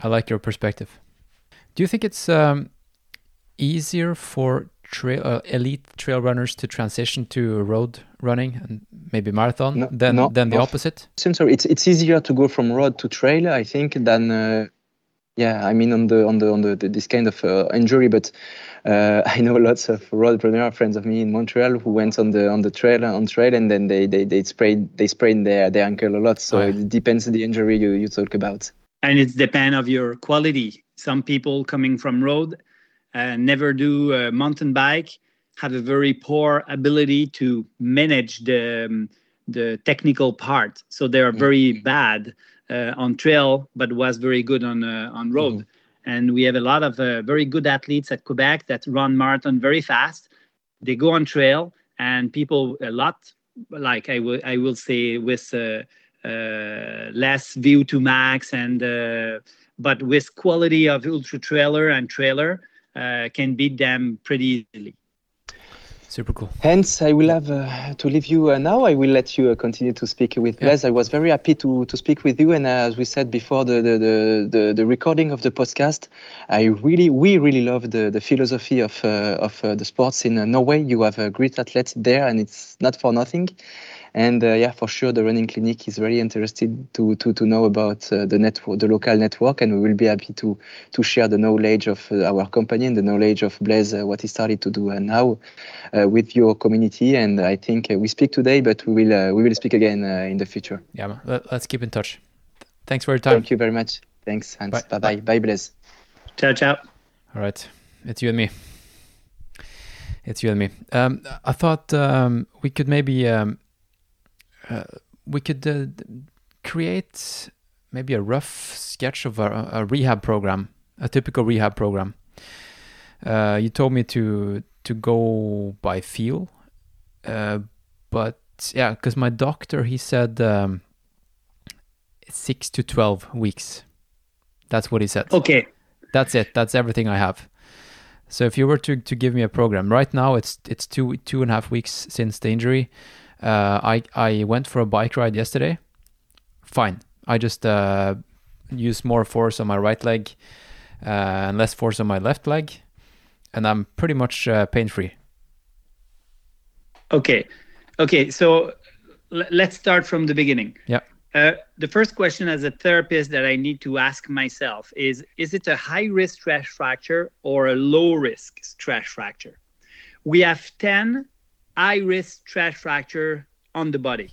I like your perspective. Do you think it's um, easier for trail uh, elite trail runners to transition to road running and maybe marathon No, than no, than the no. opposite? Since so it's it's easier to go from road to trail i think than uh, yeah i mean on the on the on the, the this kind of uh, injury but uh, i know lots of road runner friends of me in montreal who went on the on the trail on trail and then they they, they sprayed they sprained their, their ankle a lot. So Right. it depends the injury you, you talk about. And it's depend of your quality. Some people coming from road uh, never do a mountain bike have a very poor ability to manage the um, the technical part. So they are very bad on trail but was very good on uh, on road. And we have a lot of uh, very good athletes at quebec that run marathon very fast. They go on trail and people a lot like i will i will say with uh, uh, less VO2 max and uh, but with quality of ultra trailer and trailer uh, can beat them pretty easily. Super cool. Hence, I will have uh, to leave you uh, now. I will let you uh, continue to speak with Yeah. Blaise. I was very happy to, to speak with you. And uh, as we said before the, the, the, the, the recording of the podcast, I really, we really love the, the philosophy of, uh, of uh, the sports in uh, Norway. You have a great athletes there, and it's not for nothing. And uh, yeah, for sure, the running clinic is very interested to to, to know about uh, the network, the local network, and we will be happy to to share the knowledge of uh, our company and the knowledge of Blaise, uh, what he started to do uh, now uh, with your community. And I think uh, we speak today, but we will uh, we will speak again uh, in the future. Yeah. Let, us keep in touch. Thanks for your time. Thank you very much. Thanks, Hans. Bye. Bye bye. Bye, Blaise. Ciao, ciao. All right, it's you and me. It's you and me. Um, I thought um, we could maybe um, uh, we could uh, create maybe a rough sketch of a, a rehab program, a typical rehab program. Uh, you told me to to go by feel, uh, but yeah, because my doctor he said um, six to twelve weeks. That's what he said. Okay. That's it. That's everything I have. So if you were to, to give me a program right now, it's it's two two and a half weeks since the injury. Uh, I I went for a bike ride yesterday. Fine. I just uh, use more force on my right leg uh, and less force on my left leg, and I'm pretty much uh, pain free. Okay, okay. So l- let's start from the beginning. Yeah. Uh, the first question as a therapist that I need to ask myself is Is it a high risk stress fracture or a low risk stress fracture? We have 10 high risk stress fracture on the body.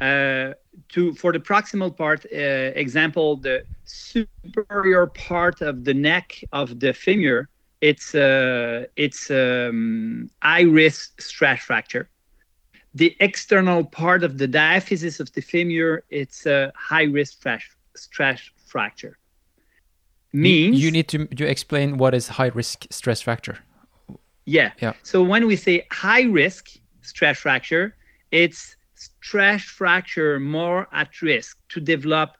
Uh, to for the proximal part, uh, example, the superior part of the neck of the femur, it's uh, it's um, high risk stress fracture the external part of the diaphysis of the femur, it's a high risk stress, stress fracture. Means you need to, you explain what is high risk stress fracture. Yeah. Yeah. So when we say high risk stress fracture, it's stress fracture more at risk to develop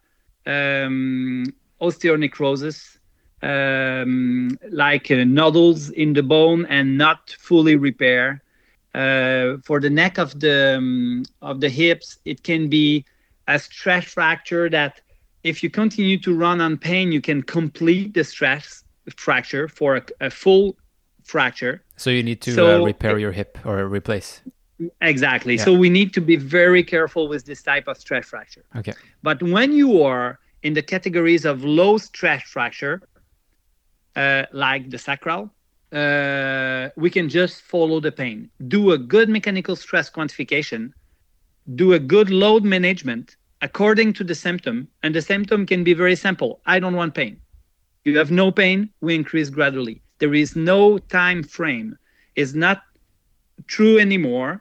um, osteonecrosis, um, like uh, nodules in the bone and not fully repair uh, for the neck of the um, of the hips, it can be a stress fracture that if you continue to run on pain, you can complete the stress fracture for a, a full fracture. So you need to So uh, repair your hip or replace. Exactly. Yeah. So we need to be very careful with this type of stress fracture. Okay. But when you are in the categories of low stress fracture, uh, like the sacral, uh, we can just follow the pain. Do a good mechanical stress quantification, do a good load management according to the symptom. And the symptom can be very simple I don't want pain. You have no pain, we increase gradually. There is no time frame. It's not true anymore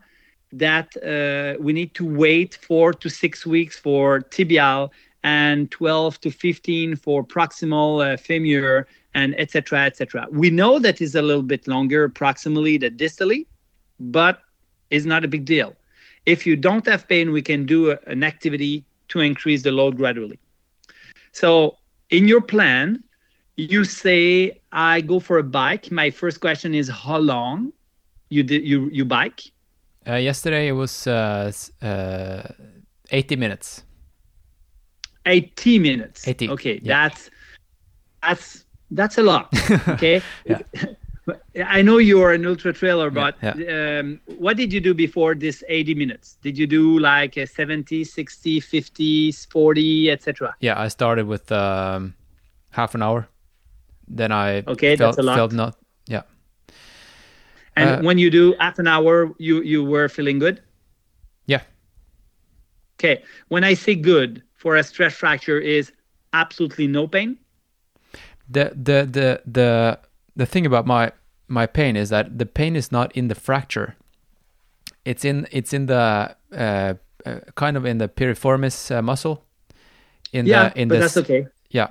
that uh, we need to wait four to six weeks for tibial and 12 to 15 for proximal uh, femur and etc etc we know that is a little bit longer proximally than distally but it's not a big deal. If you don't have pain we can do a- an activity to increase the load gradually. So in your plan you say i go for a bike my first question is how long you did you you bike Uh, yesterday it was uh, uh, 80 minutes. 80 minutes 80, okay yeah. that's that's that's a lot okay Yeah. i know you're an ultra trailer but yeah. Um, what did you do before this 80 minutes did you do like a 70 60 50 40 etc Yeah, I started with um, half an hour. Then I Okay, felt, that's a lot. felt not. Yeah, and Uh, when you do half an hour you you were feeling good yeah, okay when i say good for a stress fracture is absolutely no pain the the the the the thing about my my pain is that the pain is not in the fracture. It's in it's in the uh, uh, kind of in the piriformis uh, muscle. In yeah the in but this that's okay yeah.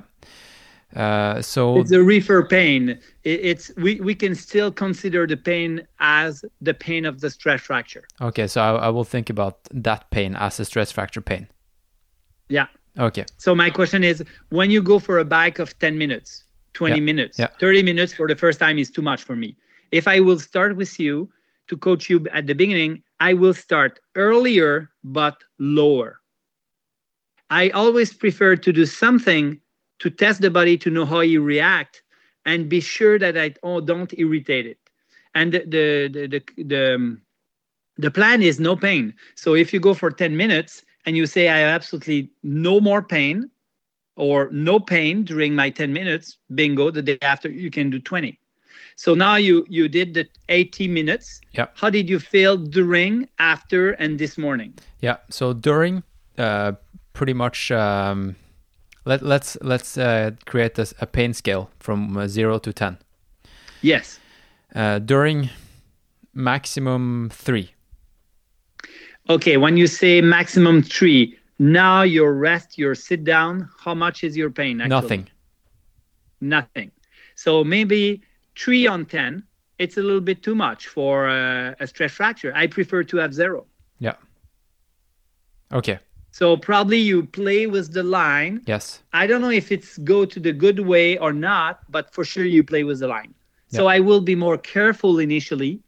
Uh, so it's a reefer pain. It- it's we, we can still consider the pain as the pain of the stress fracture. Okay, so I, I will think about that pain as a stress fracture pain. yeah. Okay, so my question is when you go for a bike of 10 minutes 20 Yeah, minutes yeah. 30 minutes for the first time is too much for me. If i will start with you to coach you at the beginning i will start earlier but lower. I always prefer to do something to test the body to know how you react and be sure that i oh, don't irritate it and the the the the, the, um, the plan is no pain so if you go for 10 minutes and you say i have absolutely no more pain or no pain during my 10 minutes bingo the day after you can do 20 so now you you did the 80 minutes Yeah. how did you feel during after and this morning yeah. So during, uh, pretty much. Um, let let's let's uh, create a, a pain scale from uh, zero to ten. yes Uh, during, maximum three. okay when you say maximum three now your rest your sit down how much is your pain actually? Nothing. nothing so maybe three on 10 it's a little bit too much for uh, a stress fracture i prefer to have zero Yeah. Okay. So probably you play with the line Yes. I don't know if it's go to the good way or not, but for sure you play with the line. So I will be more careful initially,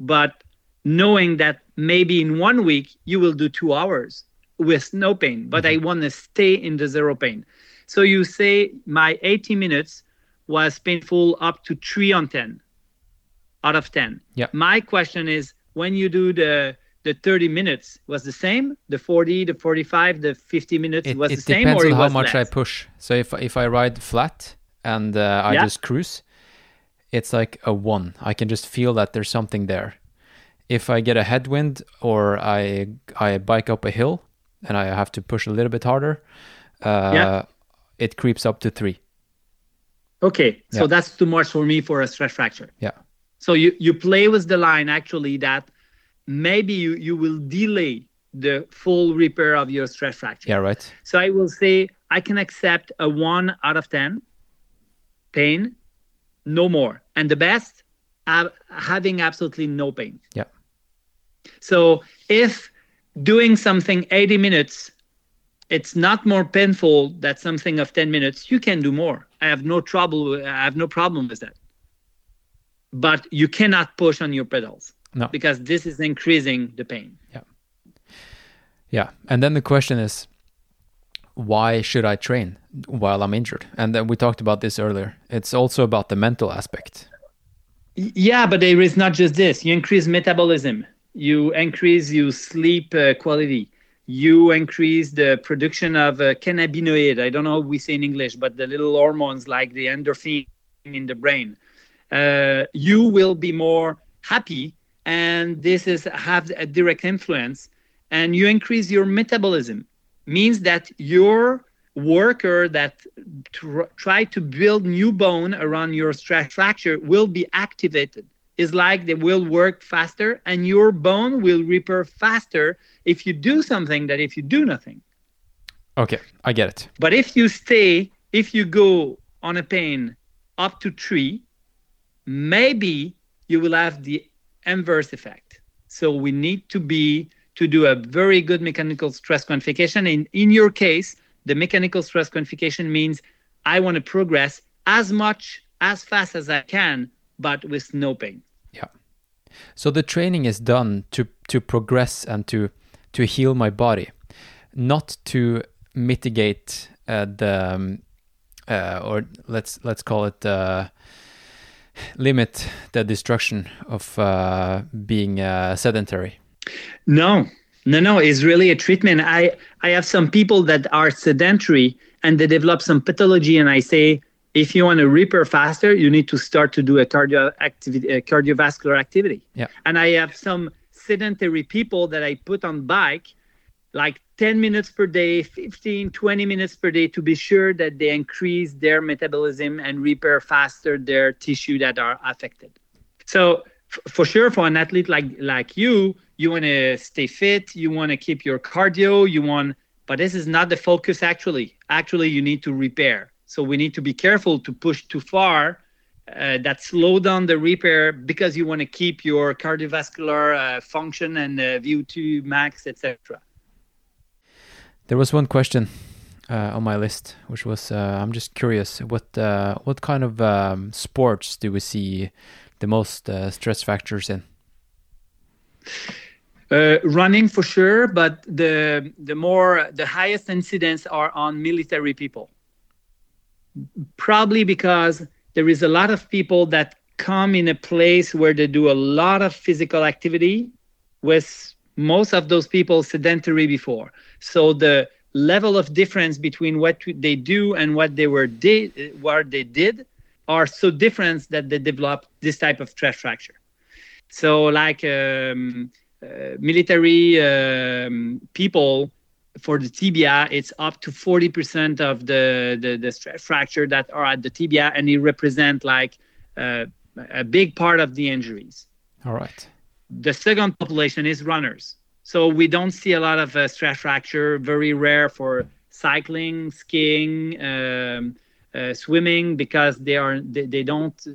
but knowing that maybe in one week you will do two hours with no pain, but I mm-hmm. want to stay in the zero pain. So you say my 80 minutes was painful up to three on 10 out of 10. Yeah. My question is when you do the the 30 minutes was the same the 40 the 45 the 50 minutes It, was it the same depends or on it how was much I push. So if if I ride flat and uh, I Yeah. just cruise, it's like a one. I can just feel that there's something there. If I get a headwind or I I bike up a hill and I have to push a little bit harder, uh, Yeah. it creeps up to three. Okay, so that's too much for me for a stress fracture. Yeah. So you you play with the line actually that maybe you you will delay the full repair of your stress fracture. Yeah, right. So I will say I can accept a one out of ten pain, no more, and the best uh, having absolutely no pain. Yeah. So if doing something 80 minutes, it's not more painful than something of 10 minutes, you can do more. I have no trouble. I have no problem with that. But you cannot push on your pedals No. because this is increasing the pain. Yeah. Yeah. And then the question is, why should I train while I'm injured? And then we talked about this earlier. It's also about the mental aspect. Yeah, but there is not just this. You increase metabolism. You increase your sleep uh, quality. You increase the production of uh, cannabinoid. I don't know what we say in English, but the little hormones like the endorphin in the brain. Uh, you will be more happy, and this is have a direct influence. And you increase your metabolism. Means that your worker that tr- try to build new bone around your stress fracture will be activated. It's like they will work faster and your bone will repair faster if you do something than if you do nothing. Okay, I get it. But if you stay, if you go on a pain up to three, maybe you will have the inverse effect. So we need to be to do a very good mechanical stress quantification. In in your case, the mechanical stress quantification means I want to progress as much as fast as I can, but with no pain. Yeah. So the training is done to to progress and to to heal my body, not to mitigate uh, the um, uh, or let's let's call it uh, limit the destruction of uh, being uh, sedentary. No, no, no. It's really a treatment. I I have some people that are sedentary and they develop some pathology, and I say if you want to repair faster, you need to start to do a cardio activity, a cardiovascular activity. Yeah. And I have some sedentary people that I put on bike, like 10 minutes per day, 15, 20 minutes per day, to be sure that they increase their metabolism and repair faster their tissue that are affected. So f- for sure, for an athlete like like you, you want to stay fit, you want to keep your cardio, you want, but this is not the focus. Actually, actually, you need to repair. So we need to be careful to push too far. Uh, that slow down the repair because you want to keep your cardiovascular uh, function and uh, VO2 max, etc. There was one question uh, on my list, which was uh, I'm just curious what uh, what kind of um, sports do we see the most uh, stress fractures in? Uh, running for sure, but the the more the highest incidence are on military people. Probably because there is a lot of people that come in a place where they do a lot of physical activity, with most of those people sedentary before. So the level of difference between what they do and what they were did what they did are so different that they develop this type of stress fracture. So like. Um, uh, military um, people for the tibia it's up to 40% of the, the the stress fracture that are at the tibia and it represent like uh, a big part of the injuries All right. The second population is runners so we don't see a lot of uh, stress fracture very rare for cycling skiing um, uh, swimming because they are they, they don't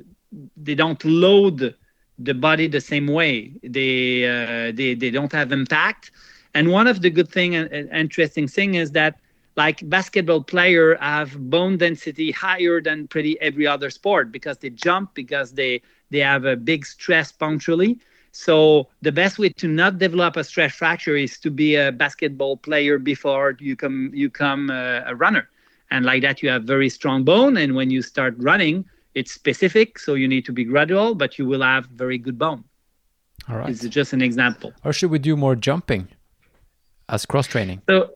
they don't load the body the same way. They uh, they they don't have impact. And one of the good thing and and interesting thing is that like basketball player have bone density higher than pretty every other sport because they jump because they they have a big stress punctually. So the best way to not develop a stress fracture is to be a basketball player before you come you come uh, a runner. and like that you have very strong bone. And when you start running, it's specific, so you need to be gradual, but you will have very good bone. All right. It's just an example. Or should we do more jumping as cross training? So,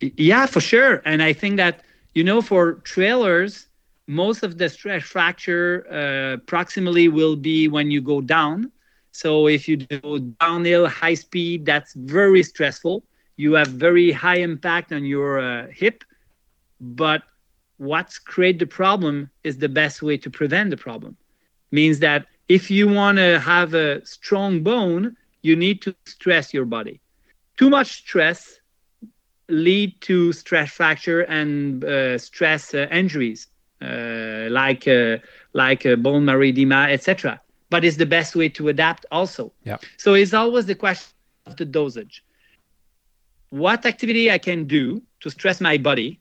yeah, for sure. And I think that you know, for trailers, most of the stress fracture uh, proximally will be when you go down. So if you do downhill high speed, that's very stressful. You have very high impact on your uh, hip, but what's create the problem is the best way to prevent the problem. Means that if you want to have a strong bone, you need to stress your body. Too much stress lead to stress fracture and uh, stress uh, injuries uh, like uh, like uh, bone marrow edema, etc. But it's the best way to adapt also. Yeah. So it's always the question of the dosage. What activity I can do to stress my body,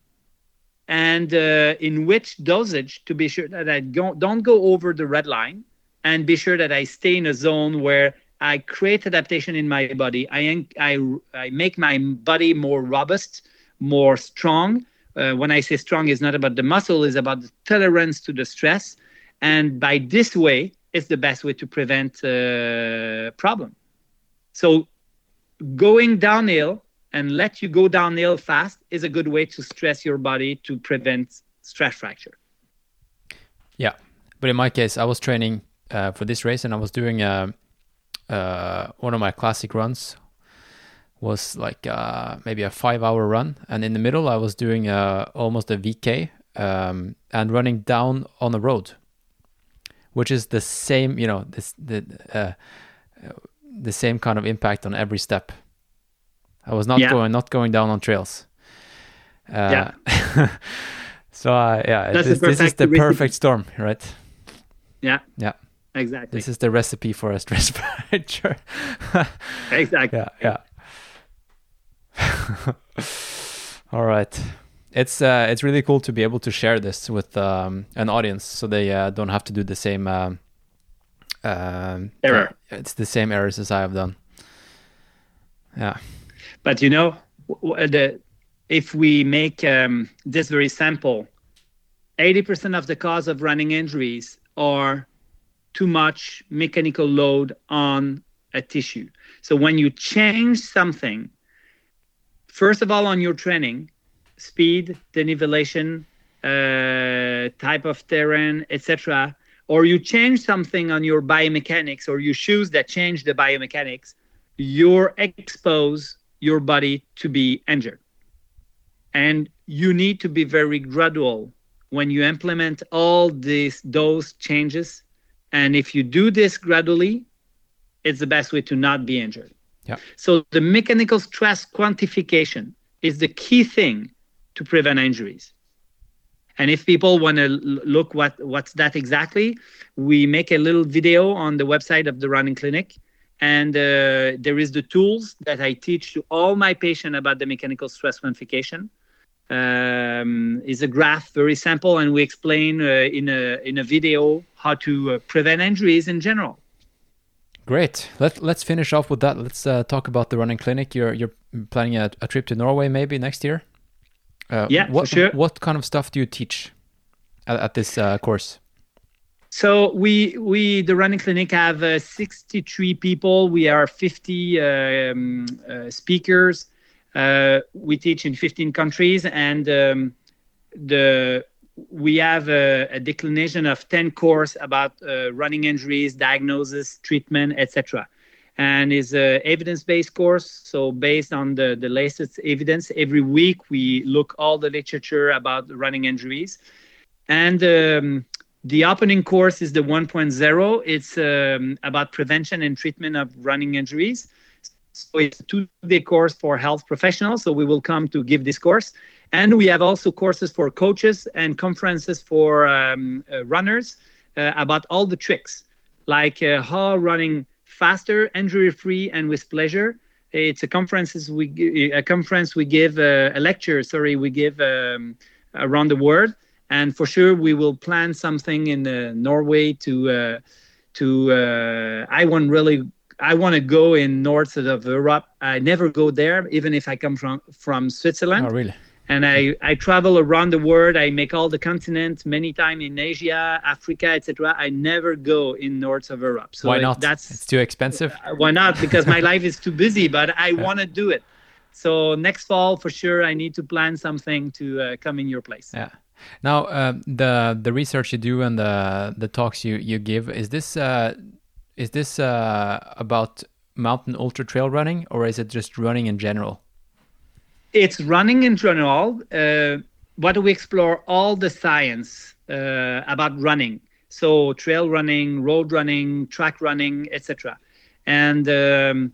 and uh, in which dosage to be sure that I don't don't go over the red line, and be sure that I stay in a zone where I create adaptation in my body. I I, I make my body more robust, more strong. Uh, when I say strong, it's not about the muscle; it's about the tolerance to the stress. And by this way, it's the best way to prevent uh, problem. So, going downhill and let you go downhill fast is a good way to stress your body to prevent stress fracture. Yeah, but in my case, I was training uh, for this race, and I was doing uh, uh, one of my classic runs was like uh, maybe a five-hour run, and in the middle, I was doing uh, almost a VK um, and running down on the road, which is the same, you know, this the uh, the same kind of impact on every step. I was not Yeah. going not going down on trails. Uh, Yeah. so uh, yeah, this, this is the recipe. perfect storm, right? Yeah, Yeah, exactly. this is the recipe for a stress fracture. exactly. yeah, yeah. All right. It's uh, it's really cool to be able to share this with um, an audience, so they uh, don't have to do the same um, um, Error. It's the same errors as I have done. Yeah, But you know, w- the if we make um, this very simple, eighty percent of the cause of running injuries are too much mechanical load on a tissue. So when you change something, first of all, on your training, speed, denivelation, uh, type of terrain, etc., or you change something on your biomechanics, or your shoes that change the biomechanics, you're expose your body to be injured. And you need to be very gradual when you implement all these those changes. And if you do this gradually, it's the best way to not be injured. Yeah. So the mechanical stress quantification is the key thing to prevent injuries. And if people want to look what what's that exactly, we make a little video on the website of the running clinic and uh, there is the tools that I teach to all my patients about the mechanical stress quantification. Um, is a graph, very simple, and we explain uh, in a in a video how to uh, prevent injuries in general. great. Let Let's finish off with that. Let's uh, talk about the running clinic. You're you're planning a, a trip to Norway maybe next year. Uh, Yeah, what, sure. What kind of stuff do you teach at, at this uh, course? So we we the running clinic have uh, 63 people. We are 50 um, uh, speakers. Uh, we teach in 15 countries, and um, the we have a, a declination of 10 course about uh, running injuries, diagnosis, treatment, etc. And is a evidence-based course. So based on the the latest evidence, every week we look all the literature about running injuries, and um, the opening course is the 1.0. It's um, about prevention and treatment of running injuries. So it's a two-day course for health professionals. So we will come to give this course, and we have also courses for coaches and conferences for um, uh, runners uh, about all the tricks, like uh, how running faster, injury-free, and with pleasure. It's a conferences we a conference we give uh, a lecture. Sorry, we give um, around the world and for sure we will plan something in uh, Norway to uh, to uh, I want really I want to go in north of Europe. I never go there, even if I come from from Switzerland. Oh, really? And I, I travel around the world. I make all the continents many times in Asia, Africa, etc. I never go in north of Europe. So why not? That's it's too expensive. Uh, why not? Because my life is too busy. But I yeah. want to do it. So next fall, for sure, I need to plan something to uh, come in your place. Yeah. Now, uh, the the research you do and the the talks you you give is this uh, is this uh, about mountain ultra trail running or is it just running in general? It's running in general, uh, but we explore all the science uh, about running. So trail running, road running, track running, etc. And um,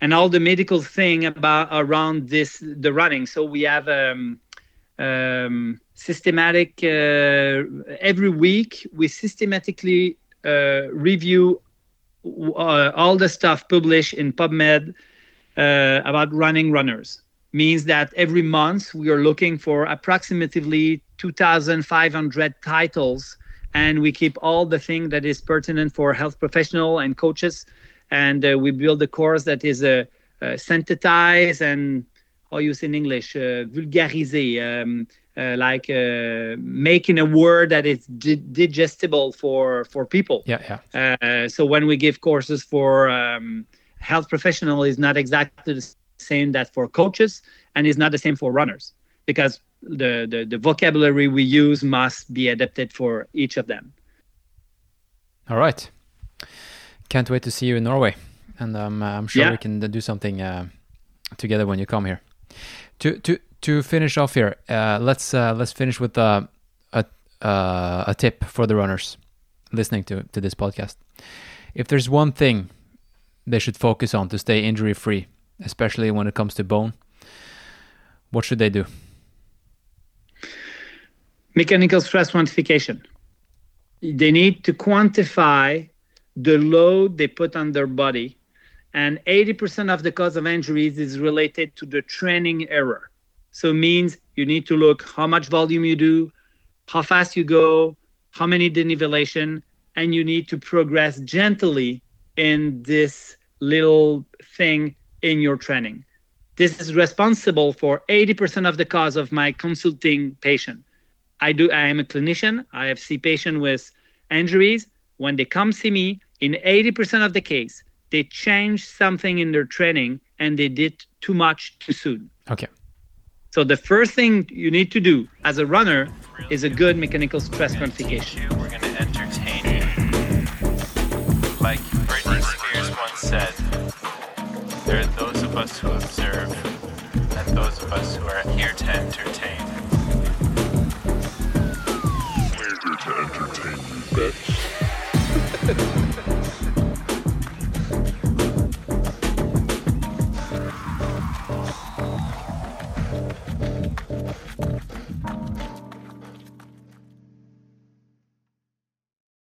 and all the medical thing about around this the running. So we have um, um, systematic uh, every week. We systematically uh, review uh, all the stuff published in PubMed uh, about running runners means that every month we are looking for approximately 2,500 titles, and we keep all the thing that is pertinent for health professional and coaches, and uh, we build a course that is uh, uh, synthesized and how you say in English, uh, vulgarisé, um, uh, like uh, making a word that is di- digestible for for people. Yeah, yeah. Uh, so when we give courses for um, health professional, is not exactly the same that for coaches and is not the same for runners because the, the, the vocabulary we use must be adapted for each of them. All right. Can't wait to see you in Norway. And um, I'm sure yeah. we can do something uh, together when you come here. To, to, to finish off here, uh, let's uh, let's finish with a a, uh, a tip for the runners listening to, to this podcast. If there's one thing they should focus on to stay injury free especially when it comes to bone. What should they do? Mechanical stress quantification. They need to quantify the load they put on their body. And 80% of the cause of injuries is related to the training error. So it means you need to look how much volume you do, how fast you go, how many denivelation, and you need to progress gently in this little thing in your training. This is responsible for 80% of the cause of my consulting patient. I do I am a clinician. I have see patient with injuries. When they come see me, in 80% of the case, they change something in their training and they did too much too soon. Okay. So the first thing you need to do as a runner is a good mechanical stress quantification. We're going to entertain you. Like Britney Spears once said, there are those of us who observe, and those of us who are here to entertain. We're here to entertain you, bitch.